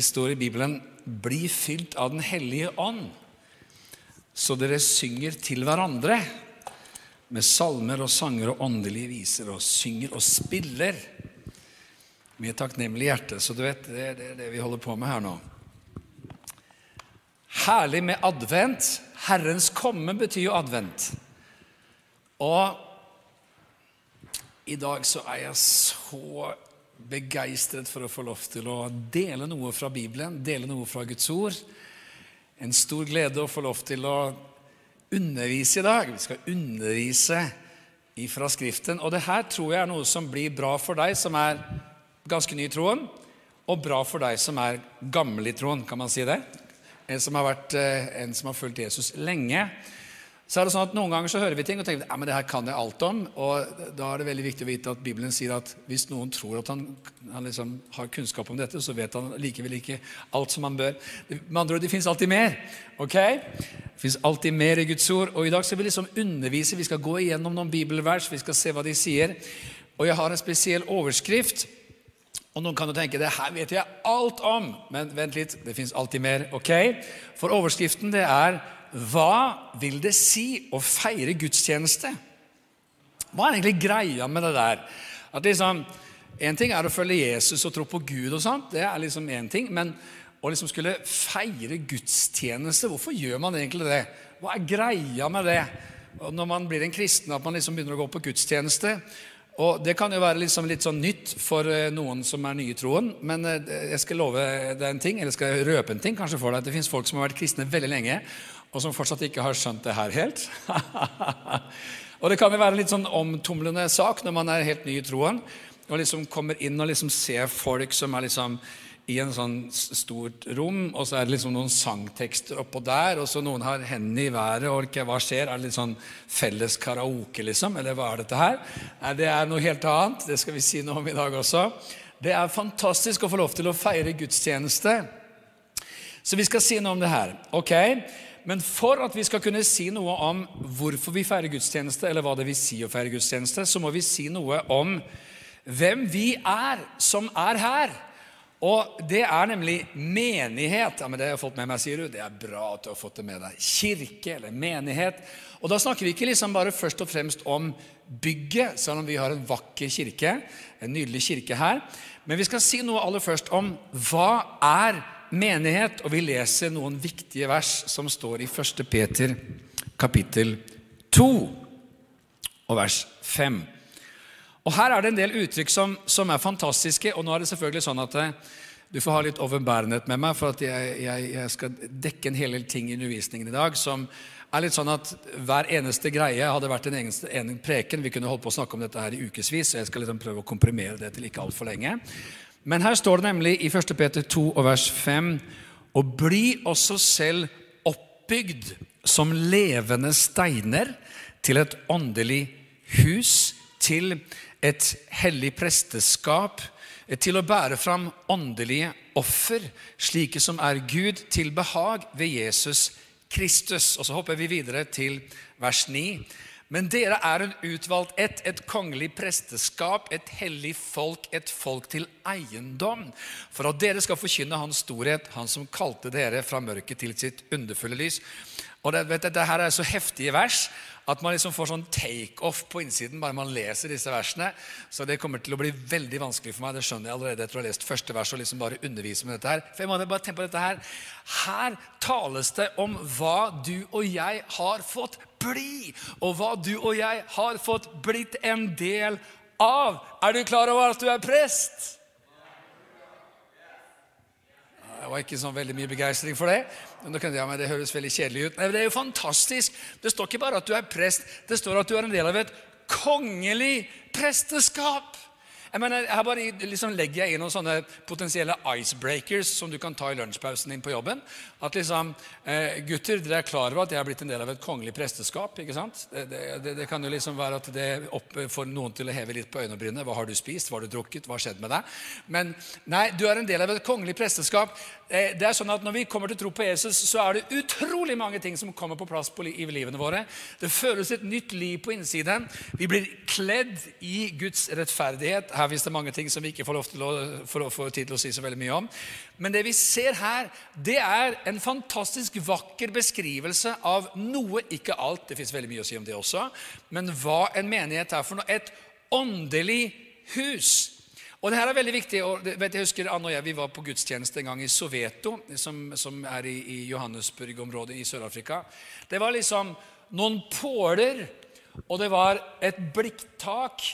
Det står i Bibelen 'Bli fylt av Den hellige ånd', så dere synger til hverandre med salmer og sanger og åndelige viser, og synger og spiller med takknemlig hjerte. Så du vet, det er det, vi holder på med her nå. Herlig med advent. Herrens komme betyr jo advent. Og i dag så er jeg så begeistret for å få lov til å dele noe fra Bibelen, dele noe fra Guds ord. En stor glede å få lov til å undervise i dag. Vi skal undervise fra Skriften. Og det her tror jeg er noe som blir bra for deg som er ganske ny i troen, og bra for deg som er gammel i troen, kan man si det? En som har, vært, eh, en som har fulgt Jesus lenge så er det sånn at Noen ganger så hører vi ting og tenker ja, men det her kan jeg alt om. og Da er det veldig viktig å vite at Bibelen sier at hvis noen tror at han, han liksom har kunnskap om dette, så vet han likevel ikke alt som han bør. Med andre ord, det fins alltid mer. ok? Det fins alltid mer i Guds ord. Og I dag skal vi liksom undervise. Vi skal gå igjennom noen bibelvers, vi skal se hva de sier. Og jeg har en spesiell overskrift. Og Noen kan jo tenke det her vet jeg alt om, men vent litt, det fins alltid mer. ok? For overskriften det er hva vil det si å feire gudstjeneste? Hva er egentlig greia med det der? At liksom, En ting er å følge Jesus og tro på Gud, og sånt, det er liksom én ting. Men å liksom skulle feire gudstjeneste, hvorfor gjør man egentlig det? Hva er greia med det? Og når man blir en kristen, at man liksom begynner å gå på gudstjeneste. Og Det kan jo være liksom litt sånn nytt for eh, noen som er nye i troen. Men eh, jeg skal love deg en ting, eller skal jeg røpe en ting kanskje for deg. at Det fins folk som har vært kristne veldig lenge, og som fortsatt ikke har skjønt det her helt. og det kan jo være en litt sånn omtumlende sak når man er helt ny i troen og liksom kommer inn og liksom ser folk som er liksom i en sånn stort rom, og så er det liksom noen sangtekster oppå der, og så noen har hendene i været, og ikke, hva skjer? Er det litt sånn felles karaoke, liksom? Eller hva er dette her? Nei, det er noe helt annet. Det skal vi si noe om i dag også. Det er fantastisk å få lov til å feire gudstjeneste. Så vi skal si noe om det her. ok? Men for at vi skal kunne si noe om hvorfor vi feirer gudstjeneste, eller hva det vil si å feire gudstjeneste, så må vi si noe om hvem vi er som er her. Og det er nemlig menighet. Ja, men Det har jeg fått med meg, sier du. Det er bra at du har fått det med deg. Kirke eller menighet. Og da snakker vi ikke liksom bare først og fremst om bygget, selv om vi har en vakker kirke, en nydelig kirke her. Men vi skal si noe aller først om hva er menighet, og vi leser noen viktige vers som står i 1. Peter kapittel 2 og vers 5. Og Her er det en del uttrykk som, som er fantastiske, og nå er det selvfølgelig sånn at eh, du får ha litt overbærenhet med meg, for at jeg, jeg, jeg skal dekke en hel del ting i undervisningen i dag som er litt sånn at hver eneste greie hadde vært en egen, en preken. Vi kunne holdt på å snakke om dette her i ukevis, så jeg skal liksom prøve å komprimere det til ikke altfor lenge. Men her står det nemlig i 1. Peter 2 og vers 5.: Og bli også selv oppbygd som levende steiner til et åndelig hus, til et hellig presteskap, til å bære fram åndelige offer, slike som er Gud til behag ved Jesus Kristus. Og så hopper vi videre til vers 9. Men dere er en utvalgt ett, et kongelig presteskap, et hellig folk, et folk til eiendom, for at dere skal forkynne Hans storhet, Han som kalte dere fra mørket til sitt underfulle lys. Og det, vet du, det her er så heftige vers at man liksom får sånn takeoff på innsiden bare man leser disse versene. Så det kommer til å bli veldig vanskelig for meg. Det skjønner jeg allerede etter å ha lest første vers og liksom bare undervise med dette her. For jeg må bare tenke på dette her. Her tales det om hva du og jeg har fått bli, og hva du og jeg har fått blitt en del av. Er du klar over at du er prest? Det var ikke sånn veldig mye begeistring for det. Men da kunne jeg, men Det høres veldig kjedelig ut. Nei, Det er jo fantastisk. Det står ikke bare at du er prest, det står at du er en del av et kongelig presteskap. Jeg mener, her bare liksom legger jeg inn noen sånne potensielle icebreakers som du kan ta i lunsjpausen din på jobben. At liksom, eh, Gutter, dere er klar over at jeg er blitt en del av et kongelig presteskap. ikke sant? Det, det, det kan jo liksom være at det får noen til å heve litt på øyebrynene. Hva har du spist? Hva har du drukket? Hva har skjedd med deg? Men nei, du er en del av et kongelig presteskap. Eh, det er sånn at Når vi kommer til tro på Jesus, så er det utrolig mange ting som kommer på plass på, i livene våre. Det føles et nytt liv på innsiden. Vi blir kledd i Guds rettferdighet her fins det mange ting som vi ikke får, lov til å, får, tid til å si så veldig mye om. Men det vi ser her, det er en fantastisk vakker beskrivelse av noe, ikke alt, det fins veldig mye å si om det også, men hva en menighet er for noe. Et åndelig hus. Og det her er veldig viktig. og vet, jeg husker Anne og jeg vi var på gudstjeneste en gang i Soveto, som, som er i, i Johannesburg-området i Sør-Afrika. Det var liksom noen påler, og det var et blikktak.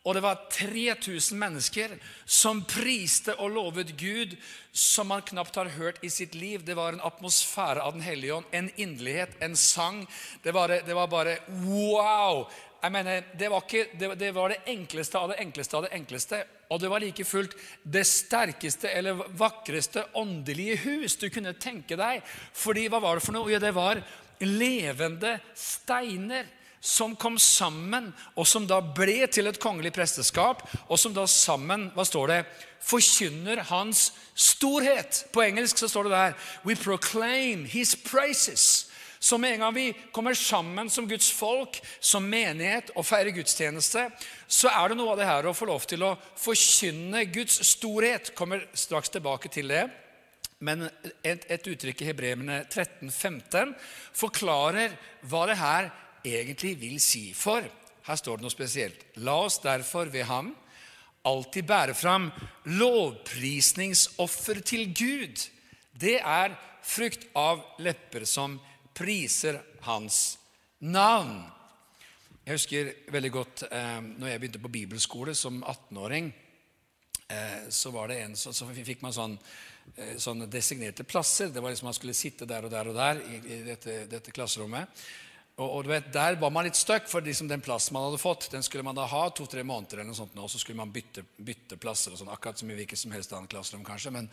Og det var 3000 mennesker som priste og lovet Gud som man knapt har hørt i sitt liv. Det var en atmosfære av Den hellige ånd, en inderlighet, en sang. Det var, det var bare wow! Jeg mener, det var, ikke, det, det var, det, enkleste av det enkleste av det enkleste. Og det var like fullt det sterkeste eller vakreste åndelige hus du kunne tenke deg. Fordi hva var det for noe? Ja, det var levende steiner som kom sammen, og som da ble til et kongelig presteskap, og som da sammen hva står det, forkynner hans storhet. På engelsk så står det der We proclaim his praises. Så med en gang vi kommer sammen som Guds folk, som menighet og feirer gudstjeneste, så er det noe av det her å få lov til å forkynne Guds storhet. Kommer straks tilbake til det. Men et, et uttrykk i Hebreerne 13-15 forklarer hva det her egentlig vil si. For her står det noe spesielt. La oss derfor ved ham alltid bære fram lovprisningsoffer til Gud. Det er frukt av lepper som priser hans navn. Jeg husker veldig godt eh, når jeg begynte på bibelskole som 18-åring. Eh, så en, så, så fikk man sånn, eh, sånne designerte plasser. Det var liksom Man skulle sitte der og der og der i, i dette, dette klasserommet. Og, og, du vet, Der var man litt stuck, for liksom den plassen man hadde fått, den skulle man da ha to-tre måneder, eller noe sånt, og så skulle man bytte, bytte plasser. og sånn, Akkurat som i hvilket som helst annet klasserom, kanskje. Men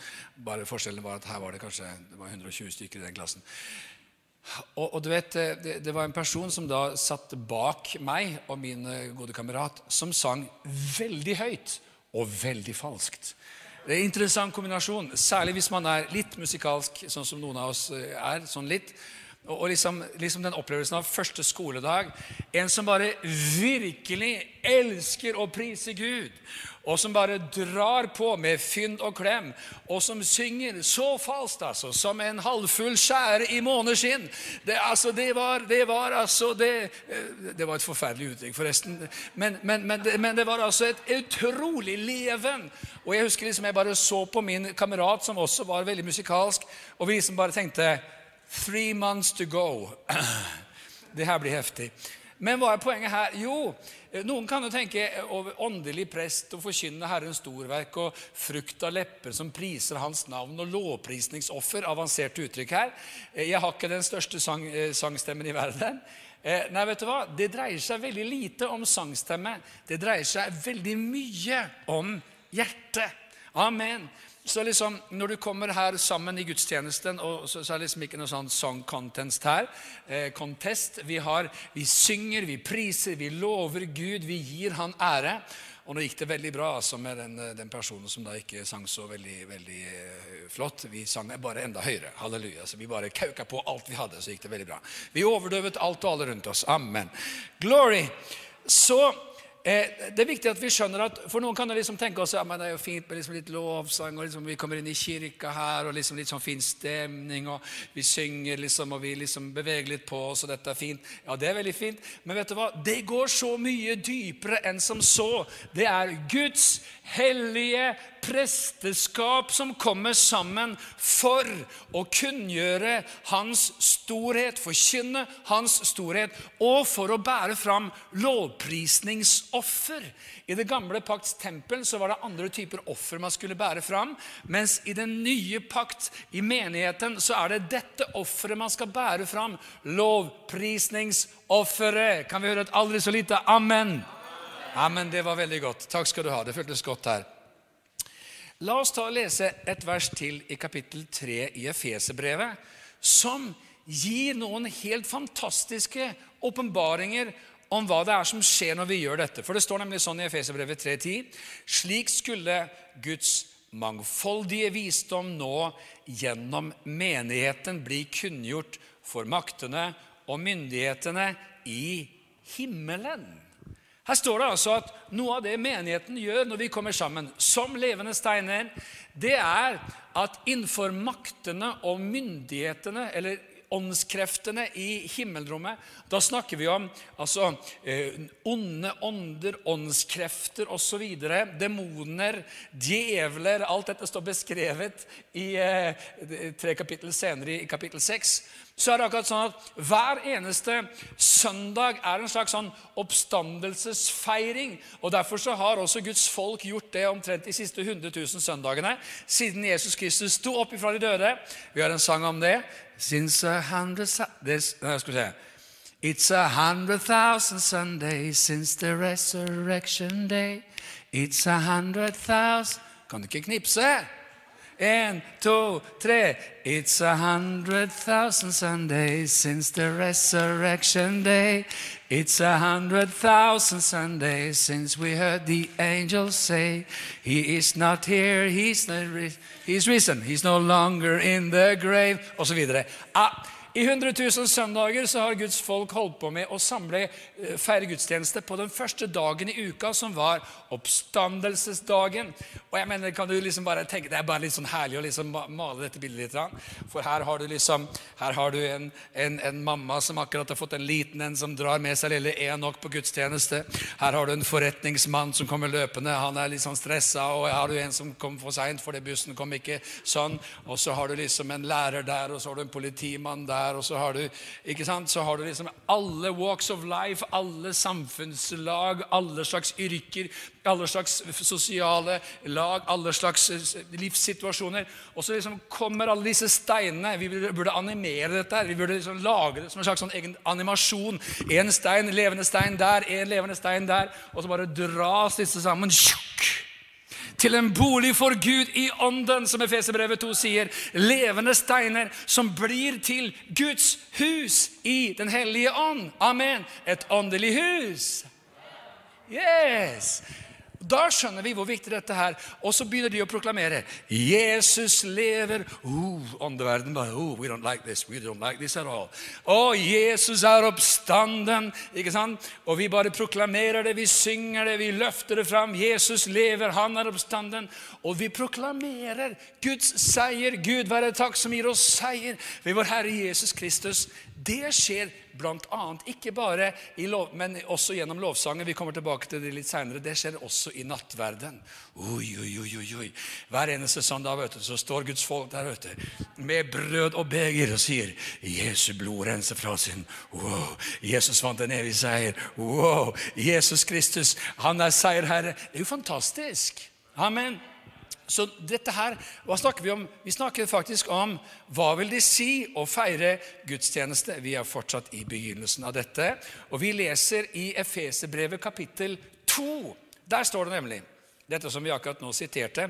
bare forskjellen var at her var det kanskje det var 120 stykker i den klassen. Og, og, du vet, det, det, var en person som da satt bak meg og min eh, gode kamerat, som sang veldig høyt og veldig falskt. Det er en interessant kombinasjon, særlig hvis man er litt musikalsk, sånn som noen av oss eh, er. sånn litt. Og, og liksom, liksom, den opplevelsen av første skoledag. En som bare virkelig elsker å prise Gud og som bare drar på med fynd og klem, og som synger så falskt, altså, som en halvfull skjære i måneskinn. Det, altså, det, var, det var altså det, eh, det var et forferdelig uttrykk, forresten. Men, men, men, men, det var altså et utrolig leven. Og jeg husker liksom jeg bare så på min kamerat, som også var veldig musikalsk, og vi liksom bare tenkte Three months to go. Det her blir heftig. Men hva er poenget her? Jo, Eh, noen kan jo tenke over åndelig prest og forkynne Herrens storverk og frukt av lepper som priser Hans navn, og lovprisningsoffer. Avanserte uttrykk her. Eh, jeg har ikke den største sang, eh, sangstemmen i verden. Nei, vet du hva? Det dreier seg veldig lite om sangstemme. Det dreier seg veldig mye om hjertet. Amen. Så liksom, Når du kommer her sammen i gudstjenesten, og så, så er det liksom ikke noe sånn song contest her. Eh, contest. Vi, har, vi synger, vi priser, vi lover Gud, vi gir Han ære. Og nå gikk det veldig bra altså, med den, den, personen som da ikke sang så veldig, veldig uh, flott. Vi sang bare enda høyere. Halleluja. Så vi bare kauka på alt vi hadde, så gikk det veldig bra. Vi overdøvet alt og alle rundt oss. Amen. Glory. Så Eh, det er viktig at vi skjønner at For noen kan liksom tenke oss, ja, men det er jo fint med liksom litt lovsang, og liksom vi kommer inn i kirka her, og liksom litt sånn fin stemning, og vi synger liksom, og vi liksom beveger litt på oss, og dette er fint. Ja, det er veldig fint, men vet du hva? Det går så mye dypere enn som så. Det er Guds hellige presteskap som kommer sammen for å kunngjøre Hans storhet, forkynne Hans storhet, og for å bære fram lovprisningsoffer. I det gamle pakts tempel så var det andre typer offer man skulle bære fram, mens i den nye pakt, i menigheten, så er det dette offeret man skal bære fram. Lovprisningsofferet. Kan vi høre et aldri så lite amen? Amen, Det var veldig godt. Takk skal du ha. Det føltes godt her. La oss ta og lese et vers til i kapittel 3 i Efeserbrevet, som gir noen helt fantastiske åpenbaringer om hva det er som skjer når vi gjør dette. For det står nemlig sånn i Efeserbrevet 3.10.: Slik skulle Guds mangfoldige visdom nå gjennom menigheten bli kunngjort for maktene og myndighetene i himmelen. Her står det altså at noe av det menigheten gjør når vi kommer sammen som levende steiner, det er at innenfor maktene og myndighetene, eller åndskreftene i himmelrommet. Da snakker vi om altså, eh, onde ånder, åndskrefter osv. Demoner, djevler. Alt dette står beskrevet i eh, tre kapittel senere, i kapittel seks så er det akkurat sånn at hver eneste søndag er en slags sånn oppstandelsesfeiring. og Derfor så har også Guds folk gjort det omtrent de siste 100 000 søndagene siden Jesus Kristus sto opp ifra de døde. Vi har en sang om det. Since a hundred this, skal vi se. It's a hundred thousand Sundays since the resurrection day. It's a hundred thousand Kan du ikke knipse? En, to, tre. It's a hundred thousand Sundays since the resurrection day. It's a hundred thousand Sundays since we heard the angels say, He is not here, He's, not, he's risen, He's no longer in the grave, osv. Ah, I 100 000 søndager så har Guds folk holdt på med å samle, eh, feire gudstjeneste på den første dagen i uka, som var oppstandelsesdagen. Og jeg mener, kan du liksom bare tenke, Det er bare litt sånn herlig å liksom male dette bildet litt. For her har du liksom, her har du en, en, en mamma som akkurat har fått en liten en som drar med seg lille Enok på gudstjeneste. Her har du en forretningsmann som kommer løpende. Han er litt sånn stressa. Og her har du en som kom for seint fordi bussen kom ikke sånn. Og så har du liksom en lærer der, og så har du en politimann der der, og så har du, ikke sant, så har du liksom alle walks of life, alle samfunnslag, alle slags yrker, alle slags sosiale lag, alle slags eh, livssituasjoner. Og så liksom kommer alle disse steinene. Vi burde animere dette. her, Vi burde liksom lage det som en slags sånn egen animasjon. En stein, levende stein der, en levende stein der. Og så bare dras disse sammen. Tjukk! Til en bolig for Gud i ånden, som Efeserbrevet 2 sier. Levende steiner som blir til Guds hus i Den hellige ånd. Amen. Et åndelig hus. Yes! Da skjønner vi hvor viktig dette er. Og så begynner de å proklamere Jesus lever. Oh, åndeverden bare oh, We don't like this. We don't like this at all. Å, Jesus er oppstanden. ikke sant? Og vi bare proklamerer det, vi synger det, vi løfter det fram. Jesus lever, han er oppstanden. Og vi proklamerer Guds seier. Gud være takk som gir oss seier ved vår Herre Jesus Kristus. Det skjer bl.a. ikke bare i lov, men også gjennom lovsangen. Vi kommer tilbake til det litt senere. Det skjer også i nattverden. Oi, oi, oi, oi. Hver eneste søndag vet du, så står Guds folk der du, med brød og beger og sier Jesu blod renser fra sin wow. Jesus vant en evig seier. Wow. Jesus Kristus, han er seierherre. Det er jo fantastisk. Amen. Så dette her, hva snakker Vi om? Vi snakker faktisk om hva vil det si å feire gudstjeneste. Vi er fortsatt i begynnelsen av dette. Og vi leser i Efeserbrevet kapittel 2. Der står det nemlig dette som vi akkurat nå siterte.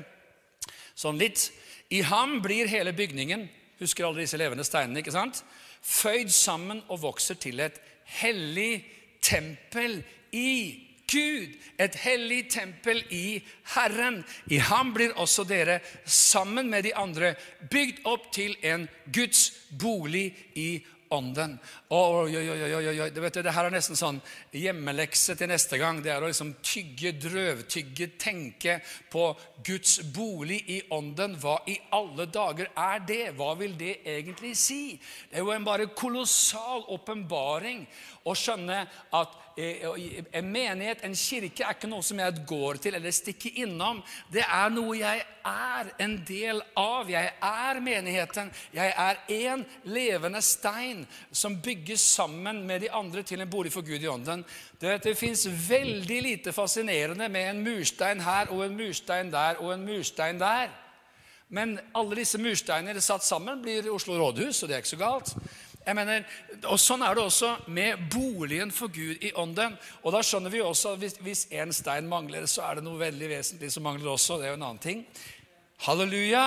Sånn litt. I ham blir hele bygningen Husker alle disse levende steinene? ikke sant? Føyd sammen og vokser til et hellig tempel i Gud, et hellig tempel i Herren. I ham blir også dere, sammen med de andre, bygd opp til en Guds bolig i ånden. Oi, oi, oi, oi, oi. Det, vet du, det her er nesten sånn hjemmelekse til neste gang. Det er å liksom tygge, drøvtygge, tenke på Guds bolig i ånden. Hva i alle dager er det? Hva vil det egentlig si? Det er jo en bare kolossal åpenbaring å skjønne at en menighet, en kirke, er ikke noe som jeg går til eller stikker innom. Det er noe jeg er en del av. Jeg er menigheten. Jeg er én levende stein som bygges sammen med de andre til en bolig for Gud i ånden. Det, det fins veldig lite fascinerende med en murstein her og en murstein der og en murstein der. Men alle disse mursteinene satt sammen blir Oslo rådhus, og det er ikke så galt. Jeg mener, og Sånn er det også med boligen for Gud i ånden. Og da skjønner vi også at hvis, hvis en stein mangler, så er det noe veldig vesentlig som mangler også. Det er jo en annen ting. Halleluja!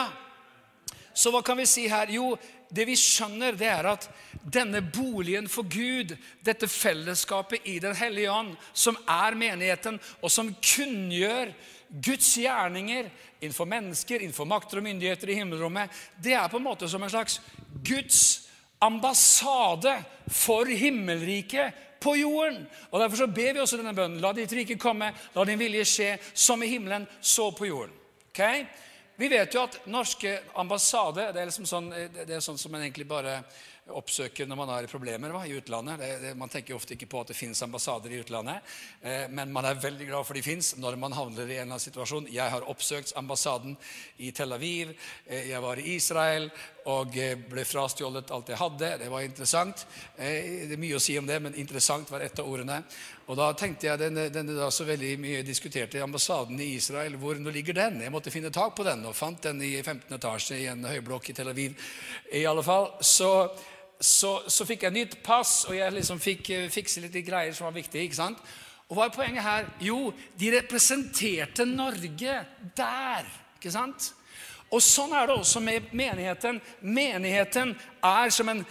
Så hva kan vi si her? Jo, det vi skjønner, det er at denne boligen for Gud, dette fellesskapet i Den hellige ånd, som er menigheten, og som kunngjør Guds gjerninger innenfor mennesker, innenfor makter og myndigheter i himmelrommet, det er på en måte som en slags Guds ambassade for himmelriket på jorden. Og Derfor så ber vi også denne bønnen. La ditt rike komme, la din vilje skje, som i himmelen, så på jorden. Okay? Vi vet jo at norske ambassade det er, liksom sånn, det er sånn som man egentlig bare oppsøker når man har problemer va, i utlandet. Det, det, man tenker ofte ikke på at det finnes ambassader i utlandet, eh, men man er veldig glad for de fins når man havner i en eller annen situasjon. Jeg har oppsøkt ambassaden i Tel Aviv, eh, jeg var i Israel og eh, ble frastjålet alt jeg hadde. Det var interessant. Eh, det er mye å si om det, men interessant var et av ordene. Og da tenkte jeg denne, denne da så veldig mye diskuterte ambassaden i Israel, hvor nå ligger den? Jeg måtte finne tak på den, og fant den i 15. etasje i en høyblokk i Tel Aviv. I alle fall, så så, så, fikk jeg nytt pass, og jeg liksom fikk uh, fikse litt greier som var viktige. ikke sant? Og hva er poenget her? Jo, de representerte Norge der. ikke sant? Og sånn er det også med menigheten. Menigheten er som en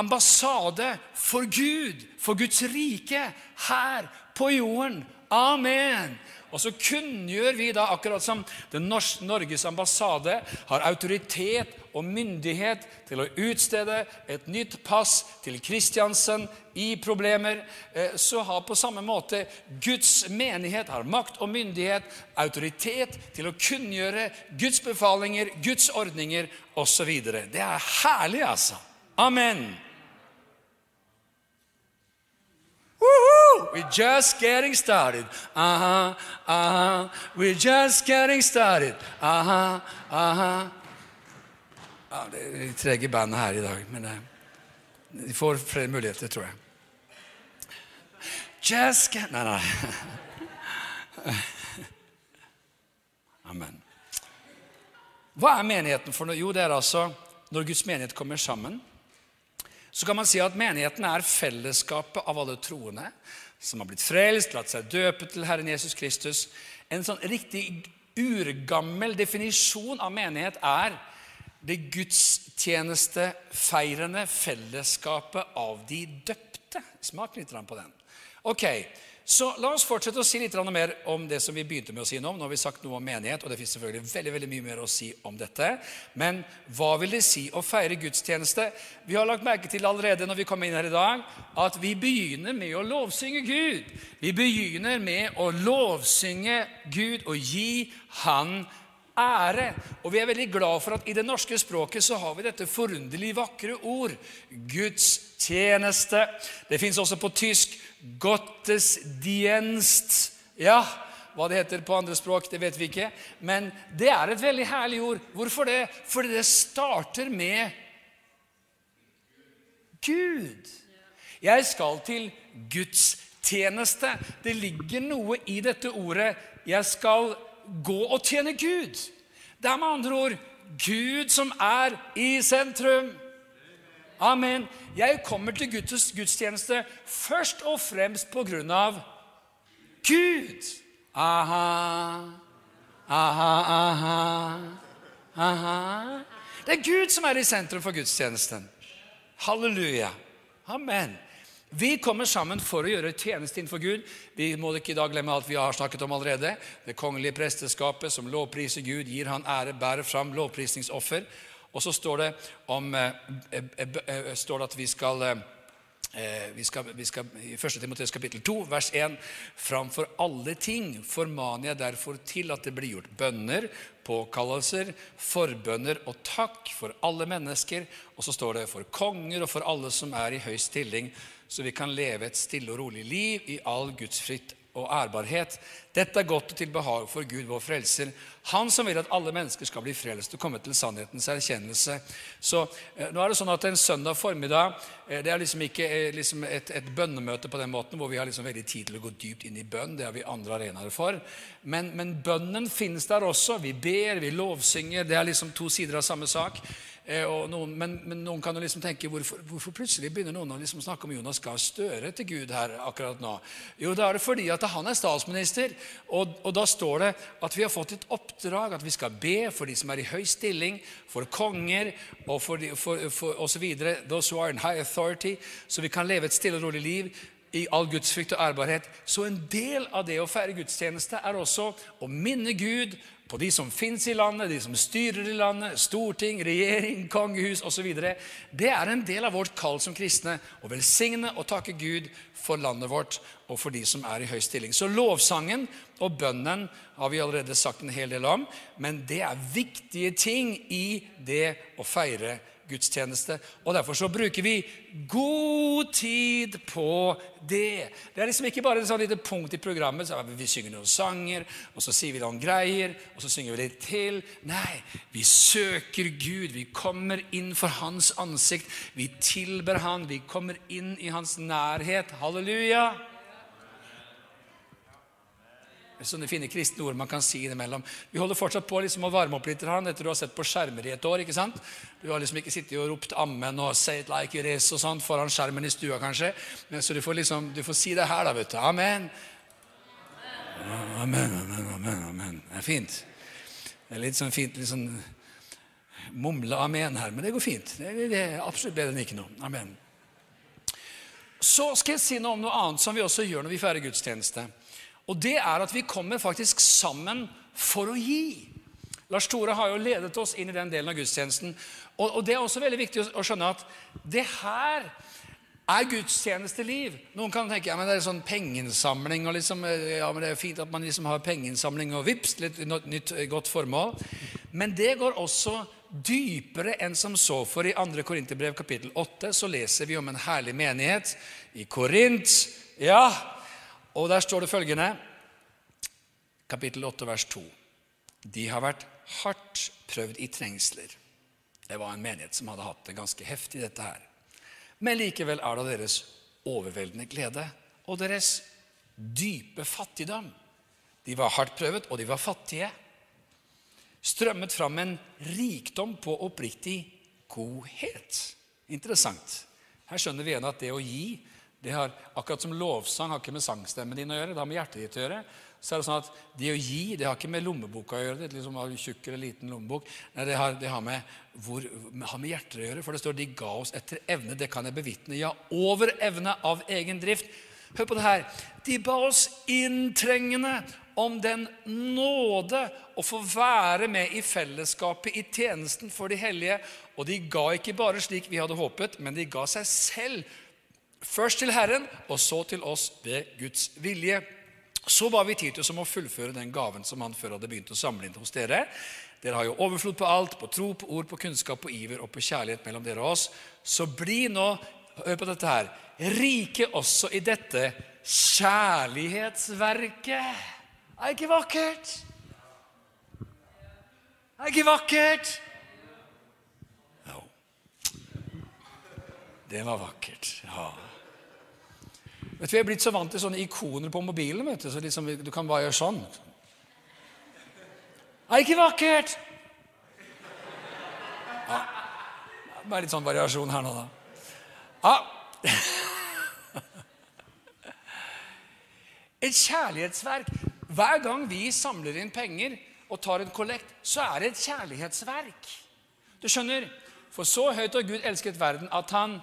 ambassade for Gud, for Guds rike, her på jorden. Amen. Og så kunngjør vi da, akkurat som den Norges ambassade har autoritet og myndighet til å utstede et nytt pass til Kristiansen i problemer, eh, så har på samme måte Guds menighet har makt og myndighet, autoritet til å kunngjøre Guds befalinger, Guds ordninger osv. Det er herlig, altså. Amen. We're just getting started. Uh-huh, uh-huh. We're just getting started. Uh-huh, uh-huh. Ja, det er litt trege bandet her i dag, men eh, de får flere muligheter, tror jeg. Just get Nei, nei. Amen. Hva er menigheten for noe? Jo, det er altså når Guds menighet kommer sammen så kan man si at menigheten er fellesskapet av alle troende som har blitt frelst, latt seg døpe til Herren Jesus Kristus. En sånn riktig urgammel definisjon av menighet er det gudstjenestefeirende fellesskapet av de døpte. Smak litt på den. Ok, så La oss fortsette å si litt mer om det som vi begynte med å si noe om. Nå har vi sagt noe om menighet, og det finnes selvfølgelig veldig, veldig mye mer å si om dette. Men hva vil det si å feire gudstjeneste? Vi har lagt merke til allerede når vi kom inn her i dag, at vi begynner med å lovsynge Gud. Vi begynner med å lovsynge Gud og gi Han ære. Og vi er veldig glad for at i det norske språket så har vi dette forunderlig vakre ord. Guds tjeneste. Det fins også på tysk Gottesdienst. Ja, hva det heter på andre språk, det vet vi ikke. Men det er et veldig herlig ord. Hvorfor det? Fordi det starter med Gud. Jeg skal til gudstjeneste. Det ligger noe i dette ordet 'jeg skal gå og tjene Gud'. Det er med andre ord Gud som er i sentrum. Amen. Jeg kommer til Guds gudstjeneste først og fremst på grunn av Gud. Aha, aha, aha, aha. Det er Gud som er i sentrum for gudstjenesten. Halleluja. Amen. Vi kommer sammen for å gjøre tjeneste innenfor Gud. Vi må ikke i dag glemme alt vi har snakket om allerede. Det kongelige presteskapet som lovpriser Gud, gir han ære, bærer fram lovprisningsoffer. Og så står det, om, eh, eh, eh, står det at vi skal vi skal, vi skal, I 1. Timoteus kapittel 2, vers 1.: Framfor alle ting formaner jeg derfor til at det blir gjort bønner, påkallelser, forbønner og takk for alle mennesker. Og så står det for konger og for alle som er i høy stilling, så vi kan leve et stille og rolig liv i all gudsfritt og ærbarhet. Dette er godt og til behag for Gud, vår frelser. Han som vil at alle mennesker skal bli frelst og komme til sannhetens erkjennelse. Så eh, nå er det sånn at En søndag formiddag eh, det er liksom ikke eh, liksom et, et, bønnemøte på den måten hvor vi har liksom veldig tid til å gå dypt inn i bønn. Det har vi andre arenaer for. Men, men bønnen finnes der også. Vi ber, vi lovsynger. Det er liksom to sider av samme sak. Eh, noen, men, men, noen kan jo liksom tenke hvorfor, hvorfor plutselig begynner noen å liksom snakke om Jonas Gahr Støre til Gud her akkurat nå? Jo, da er det fordi at han er statsminister. Og, og, da står det at vi har fått et oppdrag, at vi skal be for de som er i høy stilling, for konger og for, for, for osv. Those who are in high authority. Så vi kan leve et stille og rolig liv. i all gudsfrykt og ærbarhet. Så en del av det å feire gudstjeneste er også å minne Gud på de som fins i landet, de som styrer i landet, storting, regjering, kongehus osv. Det er en del av vårt kall som kristne å velsigne og takke Gud for landet vårt og for de som er i høy stilling. Så lovsangen og bønnen har vi allerede sagt en hel del om, men det er viktige ting i det å feire gudstjeneste. Og Derfor så bruker vi god tid på det. Det er liksom ikke bare et sånn lite punkt i programmet. så Vi synger noen sanger, og så sier vi noen greier, og så synger vi litt til. Nei, vi søker Gud. Vi kommer inn for Hans ansikt. Vi tilber Han. Vi kommer inn i Hans nærhet. Halleluja! Sånne fine kristne ord man kan si innimellom. Vi holder fortsatt på liksom å varme opp litt etter du har sett på skjermer i et år. ikke sant? Du har liksom ikke sittet og ropt 'ammen' og 'say it like it is' og sånn foran skjermen i stua, kanskje. Så du får liksom, du får si det her, da, vet du. Amen. Amen, amen, amen. amen. Det er fint. Det er litt sånn fint litt sånn mumle amen her, men det går fint. Det er absolutt bedre enn ikke noe. Amen. Så skal jeg si noe om noe annet som vi også gjør når vi feirer gudstjeneste. Og det er at vi kommer faktisk sammen for å gi. Lars Tore har jo ledet oss inn i den delen av gudstjenesten. Og, og det er også veldig viktig å, skjønne at det her er gudstjenesteliv. Noen kan tenke ja, men det er sånn pengeinnsamling. og liksom, ja, men Det er fint at man liksom har pengeinnsamling og vips, litt nytt, godt formål. Men det går også dypere enn som så. For i 2. Korinterbrev kapittel 8 så leser vi om en herlig menighet i Korint. Ja, og der står det følgende, kapittel 8, vers 2. De har vært hardt prøvd i trengsler. Det var en menighet som hadde hatt det ganske heftig, dette her. Men likevel er det deres overveldende glede og deres dype fattigdom. De var hardt prøvet, og de var fattige. Strømmet fram en rikdom på oppriktig godhet. Interessant. Her skjønner vi igjen at det å gi det har, akkurat som lovsang har ikke med sangstemmen din å gjøre, det har med hjertet ditt å gjøre. Så er Det sånn at det å gi det har ikke med lommeboka å gjøre. det liksom har tjukk eller liten lommebok. Nei, det har, det har, med hvor, har med hjertet å gjøre. For det står 'de ga oss etter evne'. Det kan jeg bevitne. Ja, over evne av egen drift. Hør på det her. De ba oss inntrengende om den nåde å få være med i fellesskapet i tjenesten for de hellige. Og de ga ikke bare slik vi hadde håpet, men de ga seg selv Først til Herren, og så til oss ved Guds vilje. Så var vi Titus om å fullføre den gaven som han før hadde begynt å samle inn hos dere. Dere har jo overflod på alt, på tro, på ord, på kunnskap, på iver og på kjærlighet mellom dere og oss. Så bli nå, hør på dette her, rike også i dette kjærlighetsverket. Er ikke vakkert? Er ikke vakkert? Jo. Det var vakkert. Ja. Vet du, Vi er blitt så vant til sånne ikoner på mobilen. vet Du så liksom, du kan bare gjøre sånn. Er det ikke vakkert? Ja. Bare litt sånn variasjon her nå, da. Ja. Et kjærlighetsverk. Hver gang vi samler inn penger og tar en kollekt, så er det et kjærlighetsverk. Du skjønner, For så høyt har Gud elsket verden at han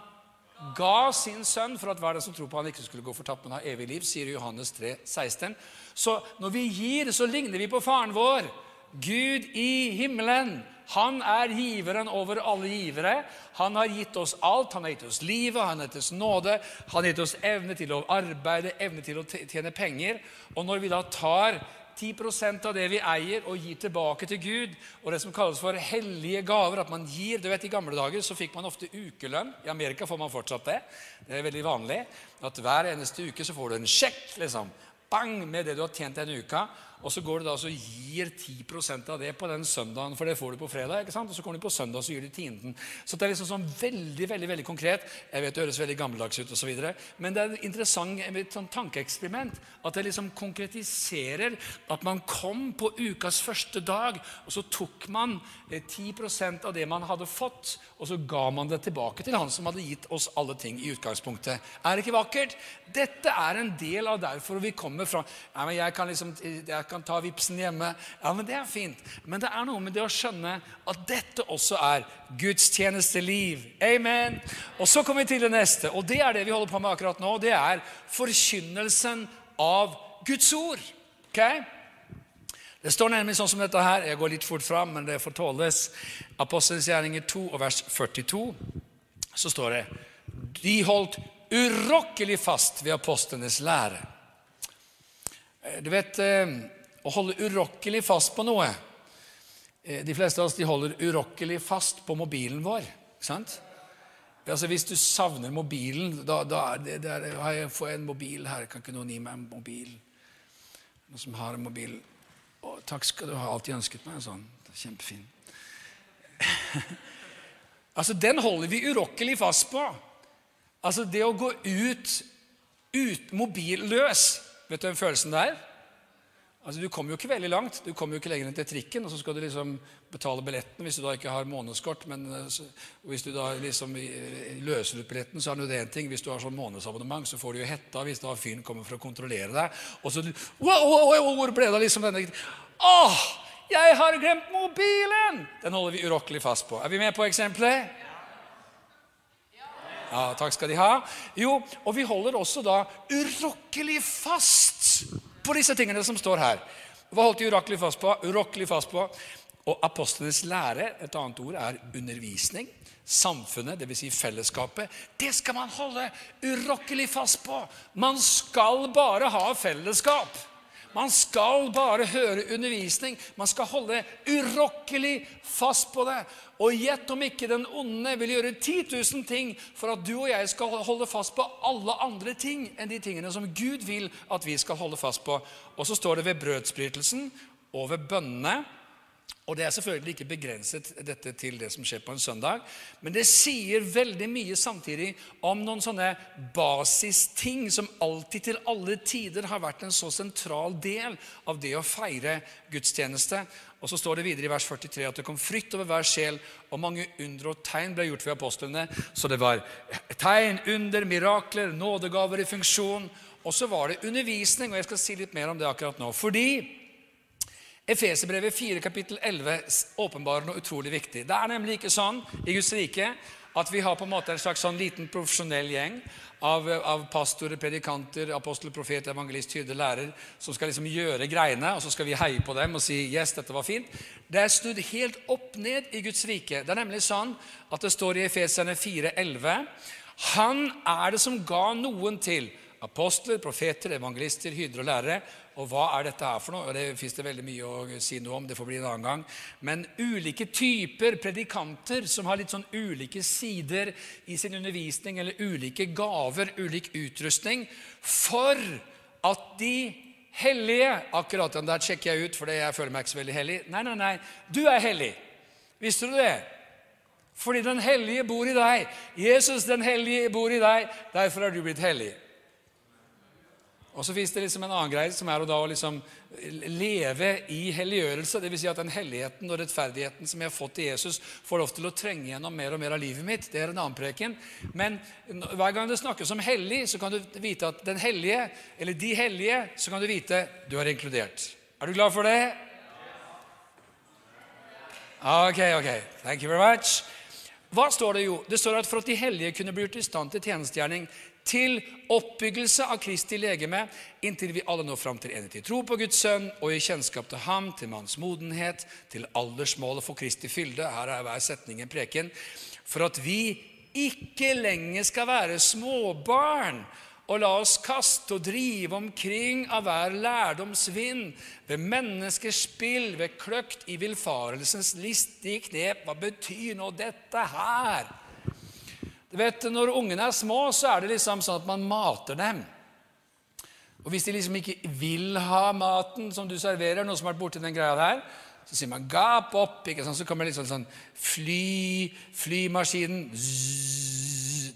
ga sin sønn for at hver den som tror på han ikke skulle gå fortapt, men ha evig liv, sier Johannes 3, 16. Så når vi gir, så ligner vi på faren vår. Gud i himmelen. Han er giveren over alle givere. Han har gitt oss alt. Han har gitt oss livet, han har gitt oss nåde, han har gitt oss evne til å arbeide, evne til å tjene penger. Og når vi da tar 10% av det vi eier, og gir tilbake til Gud. Og det som kalles for hellige gaver. At man gir, du vet I gamle dager så fikk man ofte ukelønn. I Amerika får man fortsatt det. Det er veldig vanlig. At Hver eneste uke så får du en sjekk liksom, bang, med det du har tjent denne uka. Og så går du da og gir 10% av det på den søndagen, for det får du på fredag. ikke sant? Og så kommer du på søndag og gir du tienden. Så det er liksom sånn veldig veldig, veldig konkret. Jeg vet det høres veldig gammeldags ut, og så videre, men det er et interessant et sånn tankeeksperiment. At det liksom konkretiserer at man kom på ukas første dag, og så tok man 10 eh, av det man hadde fått, og så ga man det tilbake til han som hadde gitt oss alle ting i utgangspunktet. Er det ikke vakkert? Dette er en del av derfor vi kommer fra Nei, men jeg kan liksom, jeg kan ta vipsen hjemme. Ja, men Det er fint. Men det er noe med det å skjønne at dette også er gudstjenesteliv. Amen. Og så kommer vi til det neste, og det er det vi holder på med akkurat nå. Det er forkynnelsen av Guds ord. Ok? Det står nemlig sånn som dette her. Jeg går litt fort fram, men det får tåles. Apostelens gjerninger 2 og vers 42. Så står det De holdt urokkelig fast ved apostlenes lære. Eh, du vet, eh, å holde urokkelig fast på noe eh, De fleste av oss de holder urokkelig fast på mobilen vår. ikke sant? Altså Hvis du savner mobilen da, da det, det, jeg får en mobil her. Kan ikke noen gi meg en mobil? Noen som har en mobil? Å, takk skal du ha. Alltid ønsket meg en sånn. Kjempefin. altså, Den holder vi urokkelig fast på. Altså, det å gå ut, ut mobilløs Vet du den følelsen der? Altså, Du kommer jo ikke veldig langt. Du kommer jo ikke lenger enn til trikken, og så skal du liksom betale billetten hvis du da ikke har månedskort. Men eh, hvis du da liksom eh, løser ut billetten, så er det én ting. Hvis du har sånn månedsabonnement, så får du jo hetta hvis da fyren kommer for å kontrollere deg. Og så wow, wow, wow, Hvor ble det liksom denne Åh, jeg har glemt mobilen! Den holder vi urokkelig fast på. Er vi med på eksempelet? Ja, takk skal de ha. Jo, og vi holder også da urokkelig fast på disse tingene som står her. Hva holdt de urokkelig fast på? Urokkelig fast på. Og apostlenes lære, et annet ord, er undervisning. Samfunnet, dvs. Si fellesskapet, det skal man holde urokkelig fast på. Man skal bare ha fellesskap. Man skal bare høre undervisning. Man skal holde urokkelig fast på det. Og gjett om ikke den onde vil gjøre 10 000 ting for at du og jeg skal holde fast på alle andre ting enn de tingene som Gud vil at vi skal holde fast på. Og så står det ved brødsbrytelsen og ved bønnene og Det er selvfølgelig ikke begrenset dette til det som skjer på en søndag, men det sier veldig mye samtidig om noen sånne basisting som alltid til alle tider har vært en så sentral del av det å feire gudstjeneste. Og Så står det videre i vers 43 at det kom frykt over hver sjel, og mange under og tegn ble gjort ved apostlene. Så det var tegn, under, mirakler, nådegaver i funksjon. Og så var det undervisning, og jeg skal si litt mer om det akkurat nå. Fordi Efeserbrevet 4, kapittel 11 åpenbarer noe utrolig viktig. Det er nemlig ikke sånn i Guds rike at vi har på en måte en slags sånn liten profesjonell gjeng av, av pastorer, predikanter, apostel, profet, evangelist, hyrde, lærer som skal liksom gjøre greiene, og så skal vi heie på dem og si 'yes, dette var fint'. Det er snudd helt opp ned i Guds rike. Det er nemlig sånn at det står i Efeserne 4,11 Han er det som ga noen til apostler, profeter, evangelister, hyrder og lærere og hva er dette her for noe? Og Det fins det veldig mye å si noe om. det får bli en annen gang. Men ulike typer predikanter som har litt sånn ulike sider i sin undervisning, eller ulike gaver, ulik utrustning, for at de hellige Akkurat den der sjekker jeg ut, for jeg føler meg ikke så veldig hellig. Nei, nei, nei. Du er hellig. Visste du det? Fordi den hellige bor i deg. Jesus, den hellige, bor i deg. Derfor er du blitt hellig. Og så fins det liksom en annen greie, som er å da liksom leve i helliggjørelse. Dvs. Si at den helligheten og rettferdigheten som jeg har fått i Jesus, får lov til å trenge gjennom mer og mer av livet mitt. Det er en annen preken. Men hver gang det snakkes om hellig, så kan du vite at den hellige, eller de hellige, så kan du vite du er inkludert. Er du glad for det? Ok, ok. Thank you very much. Hva står det jo? Det står at for at de hellige kunne bli gjort i stand til tjenestegjerning, til oppbyggelse av Kristi legeme, inntil vi alle når fram til enighet i tro på Guds sønn og i kjennskap til ham, til manns modenhet, til aldersmålet for Kristi fylde. Her er hver setning en preken. For at vi ikke lenger skal være småbarn og la oss kaste og drive omkring av hver lærdomsvind, ved menneskers spill, ved kløkt i villfarelsens listige knep. Hva betyr nå dette her? Du vet, Når ungene er små, så er det liksom sånn at man mater dem. Og Hvis de liksom ikke vil ha maten som du serverer, noe som har vært borti den greia der, så sier man 'gap opp'. ikke sant? Så kommer liksom sånn fly, flymaskinen zzz,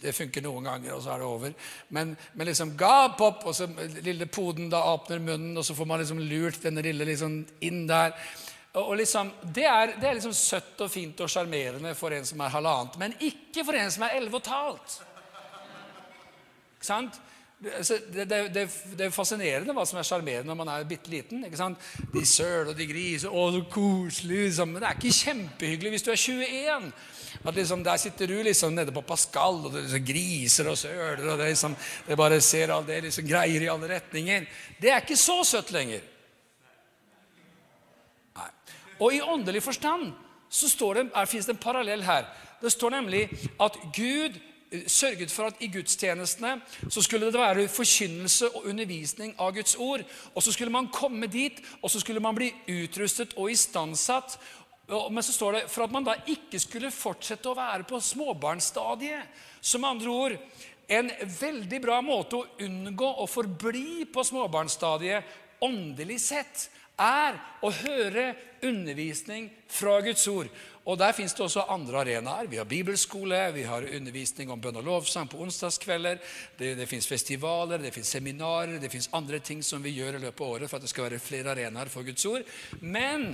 Det funker noen ganger, og så er det over. Men, men liksom 'gap opp', og så lille poden da åpner munnen, og så får man liksom lurt denne lille liksom inn der. Og liksom, det, er, det er liksom søtt og fint og sjarmerende for en som er halvannet, men ikke for en som er elleve og et halvt. Altså, det, det, det, det, er fascinerende hva som er sjarmerende når man er bitte liten. ikke sant? De søler og de griser. Å, så koselig. Liksom. Men det er ikke kjempehyggelig hvis du er 21. At liksom, Der sitter du liksom nede på Pascal, og det liksom griser og søler, og det, liksom, det bare ser all det liksom greier i alle retninger. Det er ikke så søtt lenger. Og i åndelig forstand så det, er, finnes det en parallell her. Det står nemlig at Gud sørget for at i gudstjenestene så skulle det være forkynnelse og undervisning av Guds ord. Og så skulle man komme dit, og så skulle man bli utrustet og istandsatt. Men så står det for at man da ikke skulle fortsette å være på småbarnsstadiet. Som andre ord en veldig bra måte å unngå å forbli på småbarnsstadiet åndelig sett er å høre undervisning fra Guds ord. Og Der fins det også andre arenaer. Vi har bibelskole, vi har undervisning om bønn og lovsang på onsdagskvelder. Det, det fins festivaler, det fins seminarer, det fins andre ting som vi gjør i løpet av året for at det skal være flere arenaer for Guds ord. Men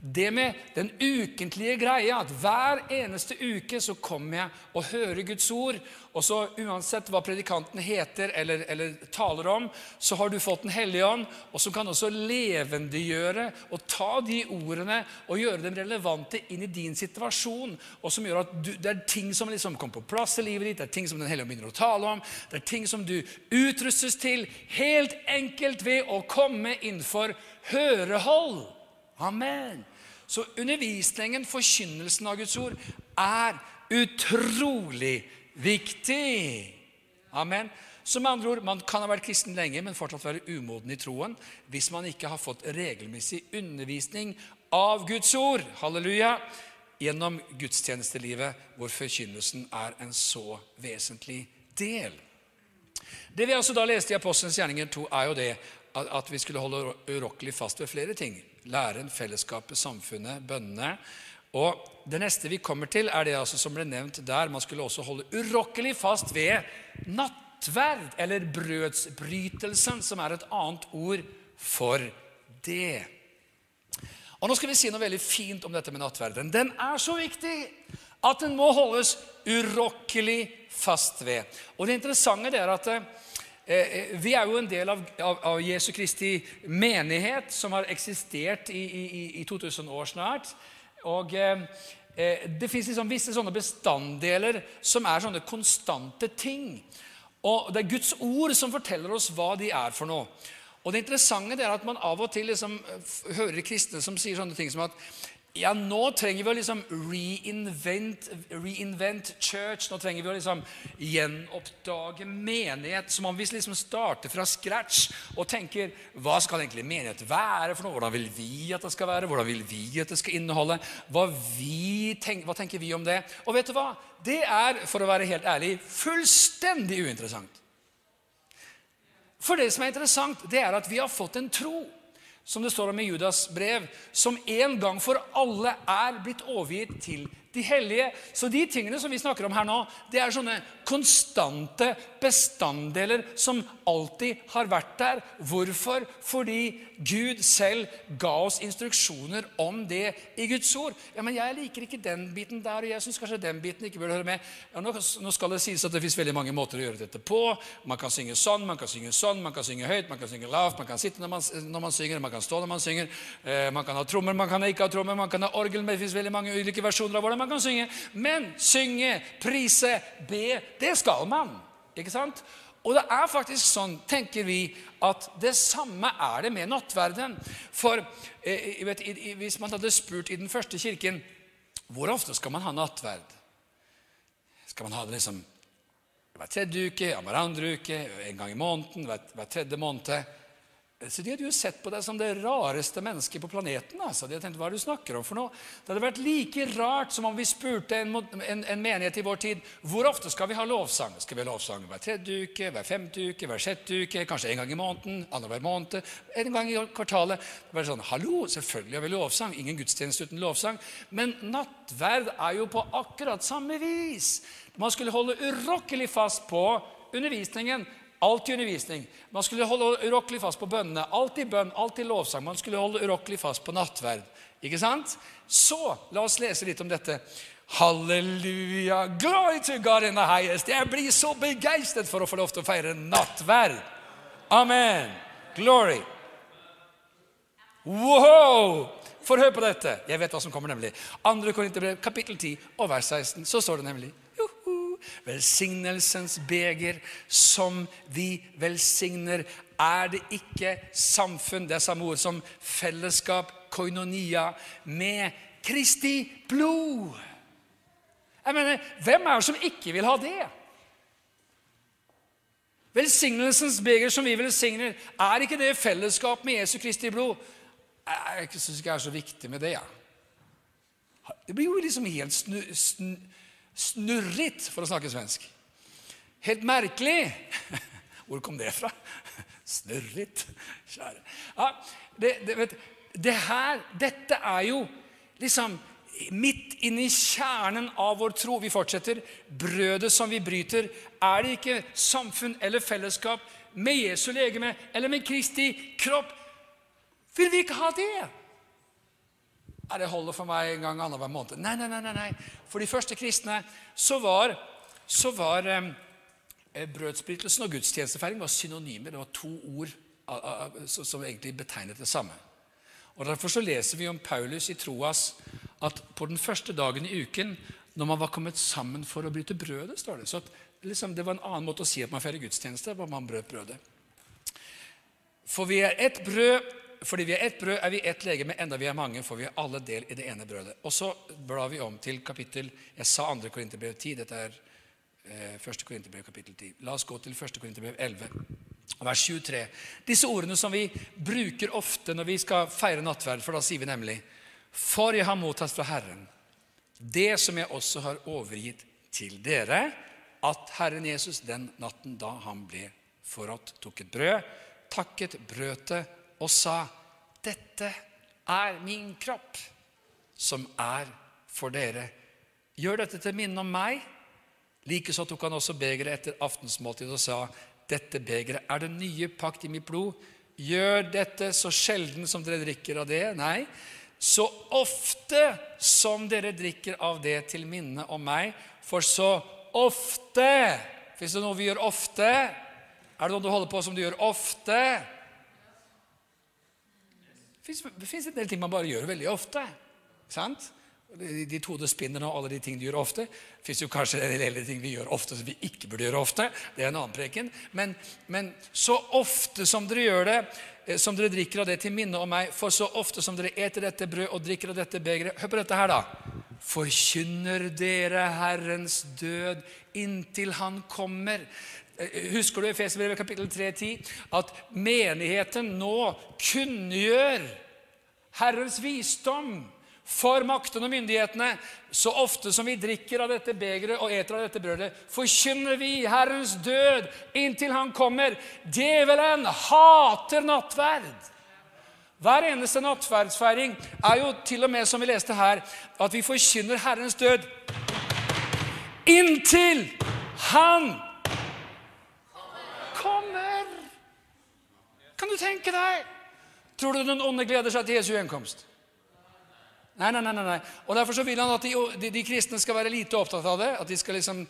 det med den ukentlige greia, at hver eneste uke så kommer jeg og hører Guds ord, og så uansett hva predikanten heter eller, eller taler om, så har du fått Den hellige ånd, og som kan også levendegjøre og ta de ordene og gjøre dem relevante inn i din situasjon, og som gjør at du, det er ting som liksom kommer på plass i livet ditt, det er ting som Den hellige ånd begynner å tale om, det er ting som du utrustes til helt enkelt ved å komme innenfor hørehold. Amen. Så undervisningen, forkynnelsen av Guds ord, er utrolig viktig. Amen. Som andre ord, Man kan ha vært kristen lenge, men fortsatt være umoden i troen hvis man ikke har fått regelmessig undervisning av Guds ord. Halleluja! Gjennom gudstjenestelivet, hvor forkynnelsen er en så vesentlig del. Det vi altså da leste i Apostelens gjerninger 2, er jo det at vi skulle holde urokkelig fast ved flere ting. Læren, fellesskapet, samfunnet, bønnene. Og Det neste vi kommer til, er det altså som ble nevnt der. Man skulle også holde urokkelig fast ved nattverd, eller brødsbrytelsen, som er et annet ord for det. Og Nå skal vi si noe veldig fint om dette med nattverden. Den er så viktig at den må holdes urokkelig fast ved. Og Det interessante er at Eh, vi er jo en del av, av, av, Jesu Kristi menighet, som har eksistert i, i, i 2000 år snart. Og eh, eh, Det fins liksom visse sånne bestanddeler som er sånne konstante ting. Og Det er Guds ord som forteller oss hva de er for noe. Og Det interessante er at man av og til liksom hører kristne som sier sånne ting som at ja, nå trenger vi å liksom reinvent, reinvent, church. Nå trenger vi å liksom gjenoppdage menighet. Som om vi liksom starter fra scratch og tenker hva skal egentlig menighet være for noe? Hvordan vil vi at det skal være? Hvordan vil vi at det skal inneholde? Hva, tenker, hva tenker vi om det? Og vet du hva? Det er, for å være helt ærlig, fullstendig uinteressant. For det som er interessant, det er at vi har fått en tro som det står om i Judas brev, som en gang for alle er blitt overgitt til de hellige. Så de tingene som vi snakker om her nå, det er sånne konstante bestanddeler som alltid har vært der. Hvorfor? Fordi Gud selv ga oss instruksjoner om det i Guds ord. Ja, Men jeg liker ikke den biten der, og jeg syns kanskje den biten ikke burde høre med. Ja, nå, nå, skal det sies at det fins veldig mange måter å gjøre dette på. Man kan synge sånn, man kan synge sånn, man kan synge høyt, man kan synge lavt, man kan sitte når man, når man synger, man kan stå når man synger. Eh, man kan ha trommer, man kan ikke ha trommer, man kan ha orgel. Men det fins veldig mange ulike versjoner av hvordan man kan synge. Men synge, prise, be, det skal man. Ikke sant? Og det er faktisk sånn, tenker vi, at det samme er det med nattverden. For eh, vet, hvis man hadde spurt i den første kirken hvor ofte skal man ha nattverd? Skal man ha det liksom hver tredje uke, hver andre uke, en gang i måneden, hver, hver tredje måned? Så De hadde jo sett på deg som det rareste mennesket på planeten. Altså. De hadde tenkt, hva er det du snakker om for noe? Det hadde vært like rart som om vi spurte en, en, en, menighet i vår tid hvor ofte skal vi ha lovsang. Skal vi ha lovsang hver tredje uke, hver femte uke, hver sjette uke, kanskje en gang i måneden, annenhver måned, en gang i kvartalet? Det var sånn, Hallo, selvfølgelig har vi lovsang. Ingen gudstjeneste uten lovsang. Men nattverd er jo på akkurat samme vis. Man skulle holde urokkelig fast på undervisningen Alltid undervisning. Man skulle holde urokkelig fast på bønnene. Alltid bønn, alltid lovsang. Man skulle holde urokkelig fast på nattverd. Ikke sant? Så la oss lese litt om dette. Halleluja. Glory to God in the highest. Jeg blir så begeistret for å få lov til å feire nattverd. Amen. Glory. Wow! For hør på dette. Jeg vet hva som kommer, nemlig. 2. Korinterbrev, kapittel 10 og vers 16. Så står det nemlig. Velsignelsens beger som vi velsigner, er det ikke samfunn, det er samme ord som fellesskap, koinonia, med Kristi blod. Jeg mener, Hvem er det som ikke vil ha det? Velsignelsens beger som vi velsigner, er ikke det fellesskap med Jesu Kristi blod? Jeg syns ikke det er så viktig med det. Ja. Det blir jo liksom helt snu, snu, snurrit, for å snakke svensk. Helt merkelig. Hvor kom det fra? Snurrit. Kjære. Ja, det, det, vet, det her, dette er jo liksom midt inni kjernen av vår tro. Vi fortsetter. Brødet som vi bryter, er det ikke samfunn eller fellesskap med Jesu legeme eller med Kristi kropp? Vil vi ikke ha det? Det holder for meg en gang annenhver måned. Nei, nei, nei, nei. For de første kristne så var, så var eh, brødsbrytelsen og gudstjenestefeiring var synonymer. Det var to ord som egentlig betegnet det samme. Og Derfor så leser vi om Paulus i Troas at på den første dagen i uken, når man var kommet sammen for å bryte brødet, står det. Så at, liksom, Det var en annen måte å si at man feirer gudstjeneste, var man brøt brødet. For vi er ett brød, fordi vi er ett brød, er vi ett legeme, enda vi er mange, for vi alle del i det ene brødet. Og så blar vi om til kapittel Jeg sa 2. Korinterbrev 10. Dette er 1. Eh, Korinterbrev kapittel 10. La oss gå til 1. Korinterbrev 11, vers 23. Disse ordene som vi bruker ofte når vi skal feire nattverd, for da sier vi nemlig For jeg har mottatt fra Herren det som jeg også har overgitt til dere, at Herren Jesus den natten da han ble forrådt, tok et brød, takket, brøt det og sa, 'Dette er min kropp, som er for dere.' Gjør dette til minne om meg. Likeså tok han også begeret etter aftensmåltidet og sa, 'Dette begeret er den nye pakt i mitt blod.' Gjør dette så sjelden som dere drikker av det. Nei, så ofte som dere drikker av det til minne om meg. For så ofte Fins det noe vi gjør ofte? Er det noe du holder på som du gjør ofte? Det fins en del ting man bare gjør veldig ofte. sant? Ditt hode spinner nå, alle de ting du gjør ofte. Det fins kanskje en del ting vi gjør ofte som vi ikke burde gjøre ofte. Det er en annen preken. Men, men, så ofte som dere gjør det, eh, som dere drikker av det til minne om meg, for så ofte som dere eter dette brød og drikker av dette begeret Hør på dette her, da. Forkynner dere Herrens død inntil Han kommer. Husker du Efeserbrevet kapittel 3,10 at menigheten nå kunngjør Herrens visdom? for makten og myndighetene. Så ofte som vi drikker av dette begeret og eter av dette brødet, forkynner vi Herrens død inntil Han kommer. Djevelen hater nattverd. Hver eneste nattverdsfeiring er jo til og med, som vi leste her, at vi forkynner Herrens død inntil Han kommer. Kan du tenke deg? Tror du den onde gleder seg til Jesu gjenkomst? Nei, nei, nei, nei. Og Derfor så vil han at de, de, de, kristne skal være lite opptatt av det. At de skal liksom,